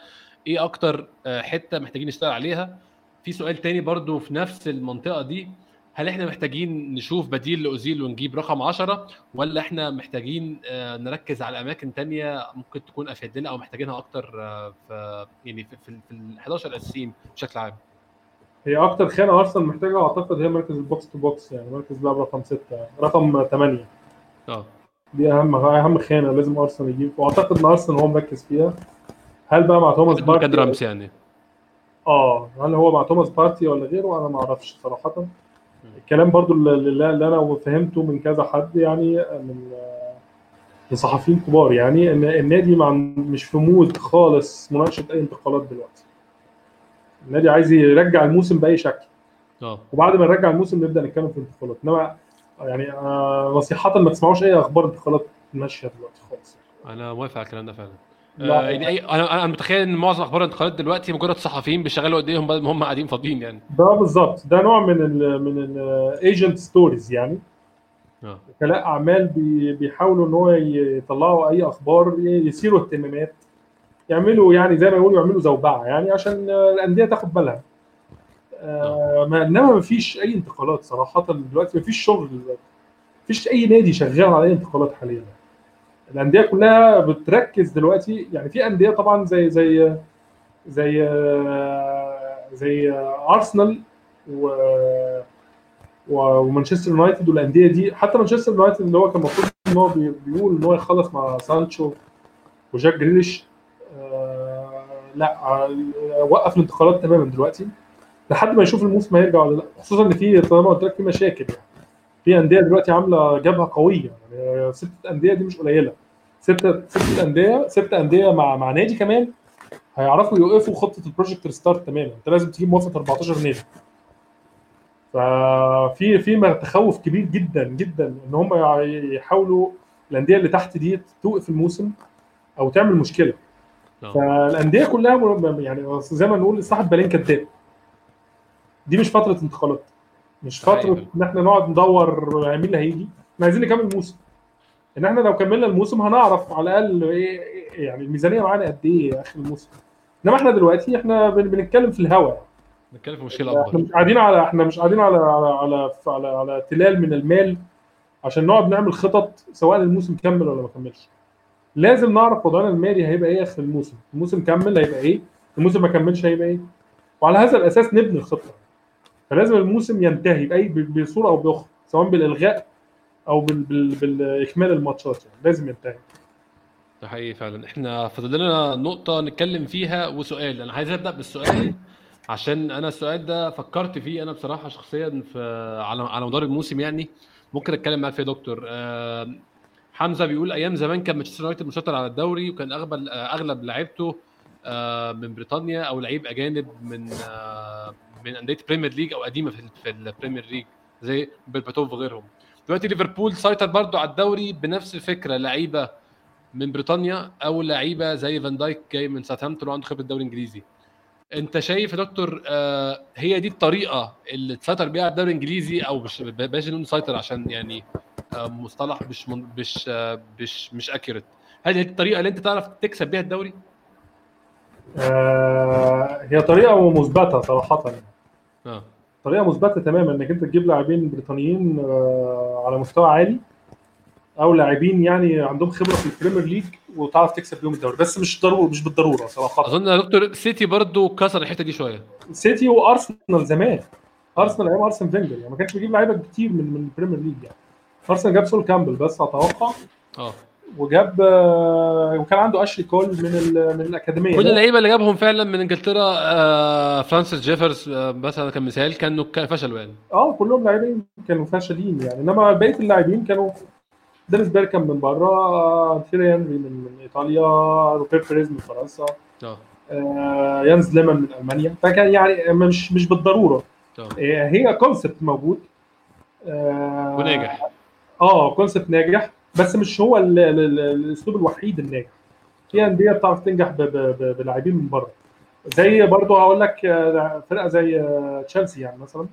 إيه أكتر آه، حتة محتاجين نشتغل عليها؟ في سؤال تاني برضو في نفس المنطقة دي. هل إحنا محتاجين نشوف بديل لأوزيل ونجيب رقم 10 ولا إحنا محتاجين آه، نركز على أماكن تانية ممكن تكون أفيد لنا أو محتاجينها أكتر آه، في يعني في في ال 11 الاساسيين بشكل عام؟ هي أكتر خانه أرسنال محتاجها أعتقد هي مركز ال box to box يعني مركز لاعب رقم 6 رقم 8 آه. دي أهم أهم خانه لازم أرسنال يجيب وأعتقد إن أرسنال هو مركز فيها. هل بقى مع توماس بارتي يعني. آه هل هو مع توماس بارتي ولا غيره؟ أنا ما أعرفش صراحة. الكلام برضو اللي, اللي أنا فهمته من كذا حد يعني من من صحفيين كبار يعني إن النادي مع مش في مود خالص مناقشة أي انتقالات دلوقتي. النادي عايز يرجع الموسم بأي شكل. آه. وبعد ما نرجع الموسم نبدأ نتكلم في الانتقالات إنما يعني آه نصيحة ما تسمعوش أي أخبار انتقالات ماشية دلوقتي خالص. أنا موافق على الكلام ده فعلا. لا. آه يعني أي أنا أنا متخيل إن معظم أخبار الانتقالات دلوقتي مجرد صحفيين بيشغلوا إيديهم بدل ما هم قاعدين فاضيين يعني. ده بالظبط. ده نوع من ال من ال agent stories يعني. وكلاء أعمال بي- بيحاولوا إن هو يطلعوا أي أخبار يثيروا اهتمامات يعملوا يعني زي ما يقولوا يعملوا زوبعة يعني عشان آه، الأندية تاخد بالها. آه، ما إنما ما فيش أي انتقالات صراحة دلوقتي ما فيش شغل دلوقتي ما فيش أي نادي شغال على أي انتقالات حاليا. الأندية كلها بتركز دلوقتي يعني في أندية طبعا زي زي زي زي أرسنال و ومانشستر يونايتد والأندية دي. حتى مانشستر يونايتد اللي هو كان المفروض إن هو بي- بيقول إن هو يخلص مع سانشو وجاك جريليش آه لا آه وقف الانتقالات تماما دلوقتي لحد ما يشوف الموسم هيرجع ولا لا. خصوصا إن في زي ما قلت لك في مشاكل يعني. في أندية دلوقتي عاملة جبهة قوية. يعني ست أندية دي مش قليلة. ستة ستة أندية ست أندية مع مع نادي كمان هيعرفوا يوقفوا خطة ال Project Restart تماما. أنت لازم تجيب موافقة 14 نادي. ففي في تخوف كبير جدا جدا إن هم يحاولوا الأندية اللي تحت دي توقف الموسم أو تعمل مشكلة. فالأندية كلها يعني زي ما نقول صاحب بالين كداب دي مش فترة انتقالات. مش فترة. إن إحنا نقعد ندور مين اللي هيجي. إحنا عايزين نكمل الموسم. إن إحنا لو كملنا الموسم هنعرف على الأقل إيه إيه- يعني الميزانية معانا قد إيه آخر الموسم. إنما إحنا دلوقتي إحنا بن- بنتكلم في الهوا. نتكلم في مشكلة إحنا أكبر. مش قاعدين على إحنا مش قاعدين على على على على, على تلال من المال عشان نقعد نعمل خطط سواء الموسم كمل ولا ما كملش. لازم نعرف وضعنا المالي هيبقى إيه آخر الموسم. الموسم كمل هيبقى إيه؟ الموسم ما كملش هيبقى إيه؟ وعلى هذا الأساس نبني الخطة. فلازم الموسم ينتهي باي بصورة أو بأخرى سواء بالإلغاء أو بال بال بالإكمال الماتشات يعني لازم ينتهي. ده حقيقي فعلا. إحنا فاضل لنا نقطة نتكلم فيها وسؤال. أنا عايز أبدأ بالسؤال عشان أنا السؤال ده فكرت فيه أنا بصراحة شخصيا في على على مدار الموسم يعني. ممكن أتكلم معاك فيه يا دكتور؟ آه، حمزة بيقول أيام زمان كان مانشستر يونايتد مسيطر على الدوري وكان اغلب أغلب لعيبته آه، من بريطانيا أو لعيب أجانب من آه، من أندية ال Premier League أو قديمة في ال Premier League زي بيرباتوف وغيرهم دلوقتي ليفربول سيطر برضو على الدوري بنفس الفكرة لعيبة من بريطانيا أو لعيبة زي فان دايك جاي من ساوثهامبتون وعنده خبرة الدوري الإنجليزي أنت شايف يا دكتور آه هي دي الطريقة اللي تسيطر بيها على الدوري الإنجليزي أو مش بلاش نقول نسيطر عشان يعني آه مصطلح مش من مش آه مش مش accurate هل هي الطريقة اللي أنت تعرف تكسب بيها الدوري؟ آه هي طريقة مثبته صراحة. آه. طريقة مثبتة تماما إنك أنت تجيب لاعبين بريطانيين آه على مستوى عالي أو لاعبين يعني عندهم خبرة في ال Premier League وتعرف تكسب بيهم الدوري. بس مش ضروري مش بالضرورة صراحة. أظن يا دكتور سيتي برضو كسر الحتة دي شوية. سيتي وأرسنال زمان. أرسنال أيام أرسن فينجر يعني ما كانش بيجيب لعيبة كتير من من ال Premier League يعني. أرسنال جاب سول كامبل بس أتوقع. آه. وجاب آه، وكان عنده أشلي كول من من الأكاديمية. كل اللعيبة اللي جابهم فعلا من إنجلترا آه فرانسيس جيفرز آه مثلا كمثال كانوا كان فشلوا يعني. آه كلهم لاعبين كانوا فاشلين يعني. إنما بقية اللاعبين كانوا دينيس بيركامب من بره تييري هنري من, من إيطاليا روبير بيريز من فرنسا آه. آه، ينز ليمان من ألمانيا. فكان يعني مش مش بالضرورة. هي concept موجود. آه، وناجح. آه concept ناجح. بس مش هو ال- ال- ال- الأسلوب الوحيد الناجح. في أندية بتعرف تنجح بلاعبين من بره. زي برضه هقول لك آه، فرقة زي آه، تشيلسي يعني مثلا.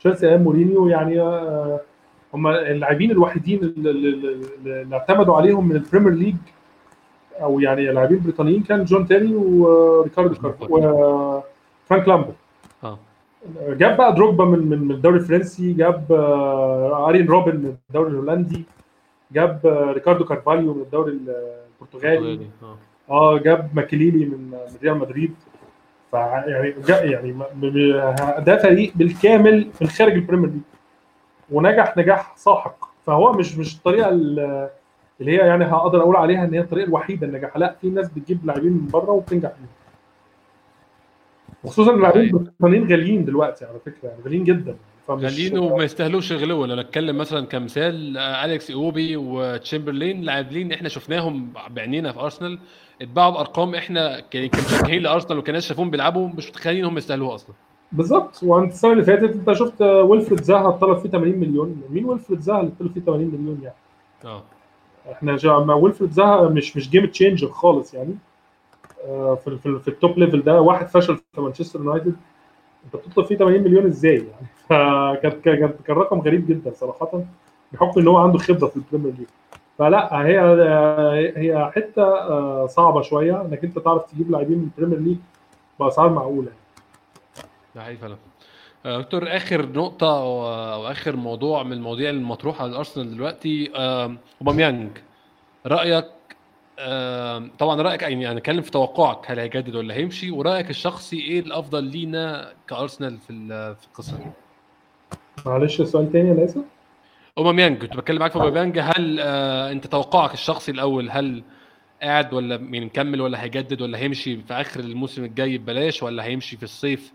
تشيلسي أيام مورينيو يعني آه، هم اللاعبين الوحيدين اللي, اعتمدوا عليهم من ال Premier League أو يعني لاعبين بريطانيين كان جون تيري وريكاردو كارف وفرانك لامبارد آه جاب بقى دروجبا من من الدوري الفرنسي جاب آريين روبن من الدوري الهولندي. جاب آه، ريكاردو كارفاليو من الدوري البرتغالي. برتغالي. آه. جاب ماكليلي من ريال مدريد. ف يعني يعني ده فريق بالكامل من خارج ال Premier League. ونجح نجاح ساحق. فهو مش مش الطريقة ال- اللي هي يعني هقدر أقول عليها إن هي الطريقة الوحيدة النجاح. لا في ناس بتجيب لاعبين من بره وبتنجح بيهم وخصوصا اللاعبين أيوة. البريطانيين غاليين دلوقتي على فكرة يعني غاليين جدا. غاليين وما يستاهلوش يغلوا لو نتكلم مثلا كمثال أليكس أوكسليد تشامبرلين لاعبين إحنا شفناهم بعينينا في أرسنال. اتباعوا بأرقام إحنا كمشجعين لأرسنال وكناس شافوهم بيلعبوا مش متخيلين هم يستاهلوها أصلا. بالظبط. وأنت السنة اللي فاتت أنت شفت ويلفريد زاها طلب فيه 80 مليون. مين ويلفريد زاها اللي طلب فيه 80 مليون يعني؟ آه. إحنا مع ويلفريد زاها مش مش game changer خالص يعني. آه، في في, في ال top level ده واحد فشل في مانشستر يونايتد. انت بتطلب فيه 80 مليون إزاي يعني؟ فكان كان كان رقم غريب جدا صراحة بحكم إن هو عنده خبرة في ال Premier League. فلا هي هي حتة آه، صعبة شوية إنك أنت تعرف تجيب لاعبين من ال Premier League بأسعار معقولة. ده حقيقي فعلا. آه، دكتور آخر نقطة أو أو آخر موضوع من المواضيع المطروحة على الارسنال دلوقتي أوباميانج. رأيك طبعا رأيك يعني هنتكلم في توقعك هل هيجدد ولا هيمشي؟ ورأيك الشخصي إيه الأفضل لينا كأرسنال في في القصة؟ دي معلش سؤال تاني يا ناصر أوباميانج كنت بتكلم معاك في أوباميانج. هل آه أنت توقعك الشخصي الأول هل قاعد ولا يعني مكمل ولا هيجدد ولا هيمشي في آخر الموسم الجاي ببلاش ولا هيمشي في الصيف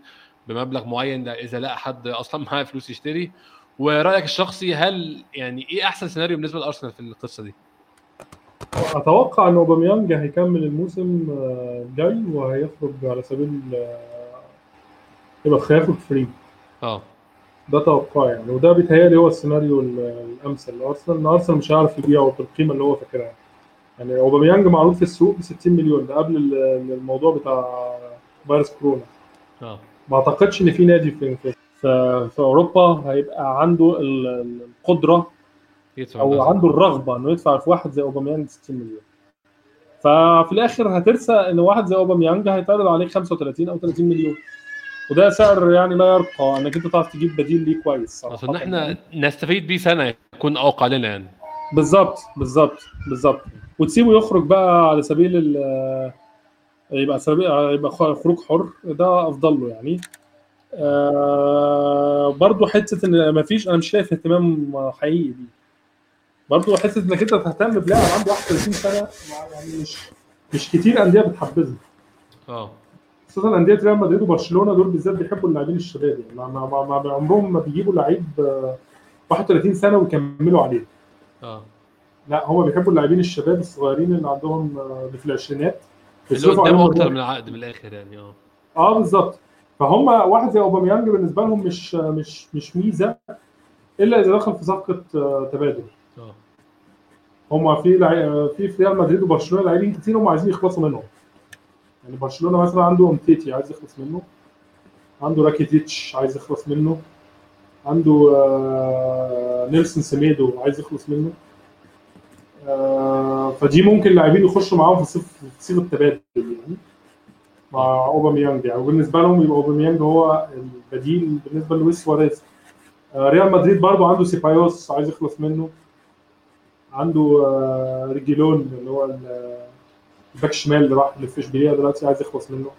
بمبلغ معين إذا لقى حد أصلا معاه فلوس يشتري؟ ورأيك الشخصي هل يعني إيه أحسن سيناريو بالنسبة لأرسنال في القصة دي؟ أتوقع إن أوباميانج هيكمل الموسم آه، الجاي وهيخرج على سبيل آه، يبقى هيخرج free. آه. ده توقعي يعني. وده بيتهيألي هو السيناريو ال- الأمثل. لارسنال إن أرسنال مش هيعرف يبيعه بالقيمه اللي هو فاكرها. يعني أوباميانج معروض في السوق ب 60 مليون. ده قبل ال- الموضوع بتاع فيروس كورونا. آه. ما أعتقدش إن في نادي في في, في, أوروبا هيبقى عنده ال- ال- القدرة يدفع أو المبلغ. عنده الرغبة إنه يدفع في واحد زي أوباميانج 60 مليون. ففي الآخر هترسى إن واحد زي أوباميانج هيتعرض عليه 35 أو 30 مليون. وده سعر يعني لا يرقى إنك أنت تعرف تجيب بديل ليه كويس صراحة أصل إحنا يعني. نستفيد بيه سنة يكون أوقع لنا يعني. بالظبط بالظبط بالظبط. وتسيبه يخرج بقى على سبيل ال يبقى سبيل يبقى خروج حر ده أفضل له يعني. آه برضو حتة إن ما فيش أنا مش شايف اهتمام حقيقي بيه. برضه حتة إنك أنت تهتم بلاعب عنده 31 سنة يعني مش مش كتير أندية بتحبذها. آه. خصوصا أندية ريال مدريد وبرشلونة دول بالذات بيحبوا اللاعبين الشباب يعني ما, ما, ما, عمرهم ما بيجيبوا لعيب آه، 31 سنة ويكملوا عليه. آه. لا هم بيحبوا اللاعبين الشباب الصغيرين اللي عندهم آه، اللي في العشرينات. اللي بيصرفوا قدامه عليهم أكتر. من عقد من الآخر يعني آه. آه بالظبط. فهم واحد زي أوباميانج بالنسبة لهم مش مش مش ميزة إلا إذا دخل في صفقة آه، تبادل. آه. هم في لعي... في في ريال مدريد وبرشلونة لاعبين كتير هم عايزين يخلصوا منهم. يعني برشلونة مثلا عنده امتيتي عايز يخلص منه. عنده راكيتيتش عايز يخلص منه. عنده آه، نيلسون سيميدو عايز يخلص منه. آه، فدي ممكن لاعبين يخشوا معاهم في صيغة تبادل يعني مع أوباميانج. يعني وبالنسبه لهم يبقى أوباميانج هو البديل بالنسبة للويس سواريز. آه، ريال مدريد برضو عنده سيبايوس عايز يخلص منه. عنده آه، ريجيلون اللي هو ال- الباك الشمال اللي راح في اشبيليه دلوقتي عايز يخلص منه.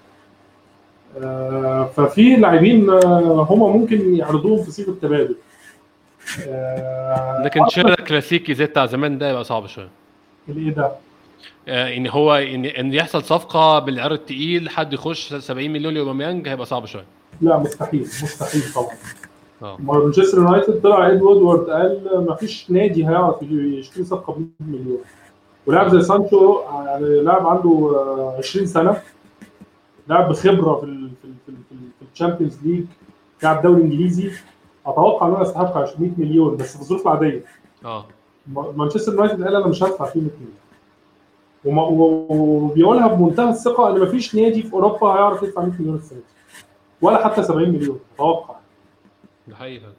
آه، ففي لاعبين آه، هم ممكن يعرضوهم في صيغه تبادل لكن شراء كلاسيكي زي بتاع زمان ده يبقى صعب شوية. الإيه ده؟ إن هو إن إن يحصل صفقة بالعيار التقيل حد يخش 70 مليون لأوباميانج هيبقى صعب شوية. لا مستحيل مستحيل طبعا. مانشستر يونايتد طلع اد وودورد قال ما فيش نادي هيعرف يشتري صفقة ب 100 مليون. ولاعب زي سانشو يعني لاعب عنده آه، 20 سنة لاعب بخبرة في ال في ال في, ال في ال Champions League لاعب دوري إنجليزي. أتوقع إن هو يستحق 100 مليون بس في الظروف العاديه آه. ما- مانشستر يونايتد قال أنا مش هدفع فيه 100 مليون وبيقولها بمنتهى الثقة إن مفيش نادي في أوروبا هيعرف يدفع 100 مليون السنة دي. ولا حتى 70 مليون أتوقع. ده حقيقي فعلا.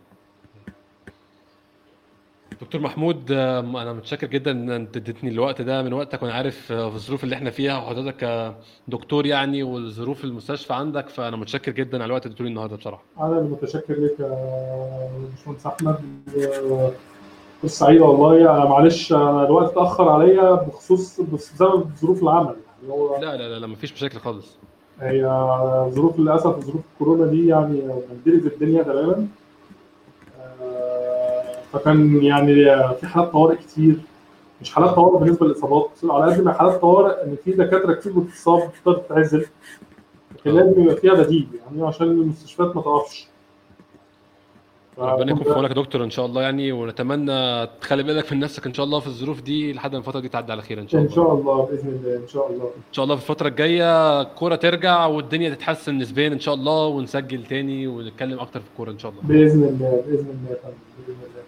دكتور محمود آه، أنا متشكر جدا إن أنت اديتني الوقت ده من وقتك وأنا عارف آه، في الظروف اللي إحنا فيها وحضرتك كدكتور يعني والظروف المستشفى عندك فأنا متشكر جدا على الوقت اللي اديتولي النهارده بصراحة. أنا اللي متشكر لك يا باشمهندس أحمد و- فرصه سعيده والله. أنا معلش أنا الوقت اتأخر عليا بخصوص بسبب ظروف العمل. يعني هو لا لا لا, لا مفيش مشاكل خالص. هي ظروف للأسف ظروف الكورونا دي يعني بهدلت الدنيا تماما. آه، فكان يعني في حالات طوارئ كتير. مش حالات طوارئ بالنسبة للاصابات على قد ما حالات طوارئ إن في دكاترة كتير بتتصاب بتضطر تتعزل لكن لازم يبقى فيها بديل يعني عشان المستشفيات ما تقفش. ربنا يكون في عونك يا دكتور إن شاء الله يعني ونتمنى تخلي بالك من نفسك إن شاء الله في الظروف دي لحد ما الفترة دي تعدي على خير إن شاء إن الله. شاء الله بإذن الله إن شاء الله. إن شاء الله في الفترة الجاية الكورة ترجع والدنيا تتحسن نسبيا إن شاء الله ونسجل تاني ونتكلم أكتر في الكورة إن شاء الله. بإذن الله بإذن الله بإذن الله.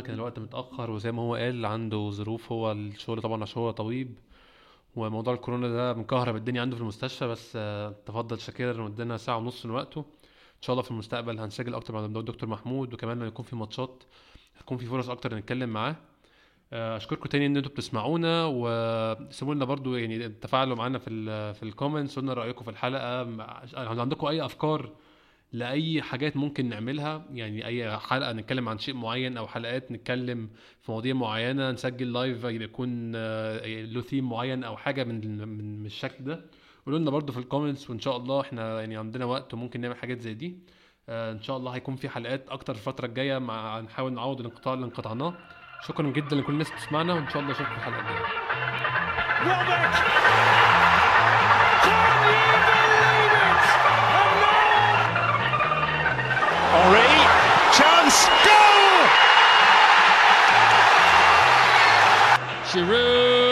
كان الوقت متأخر وزي ما هو قال عنده ظروف هو الشغل طبعا عشان هو طبيب وموضوع الكورونا ده مكهرب الدنيا عنده في المستشفى بس آه، تفضل شاكرا وادانا ساعة ونص من وقته. إن شاء الله في المستقبل هنسجل أكتر مع دكتور محمود وكمان لما يكون في ماتشات هتكون في فرص أكتر نتكلم معاه. آه، أشكركم تاني إن أنتوا بتسمعونا وسيبوا لنا برضو يعني تفاعلوا معانا في ال في الكومنتس قلنا رأيكم في الحلقة عندكم أي أفكار لأي حاجات ممكن نعملها. يعني أي حلقة نتكلم عن شيء معين أو حلقات نتكلم في مواضيع معينة نسجل live يكون آه، له ثيم معين أو حاجة من من الشكل ده. قولوا لنا برضو في ال comments وإن شاء الله إحنا يعني عندنا وقت وممكن نعمل حاجات زي دي. آه، إن شاء الله هيكون في حلقات أكتر الفترة الجاية مع نحاول نعوض الانقطاع اللي انقطعناه. شكرا جدا لكل الناس اللي بتسمعنا وإن شاء الله اشوفكم في الحلقة الجاية. Henri, chance, goal! Giroud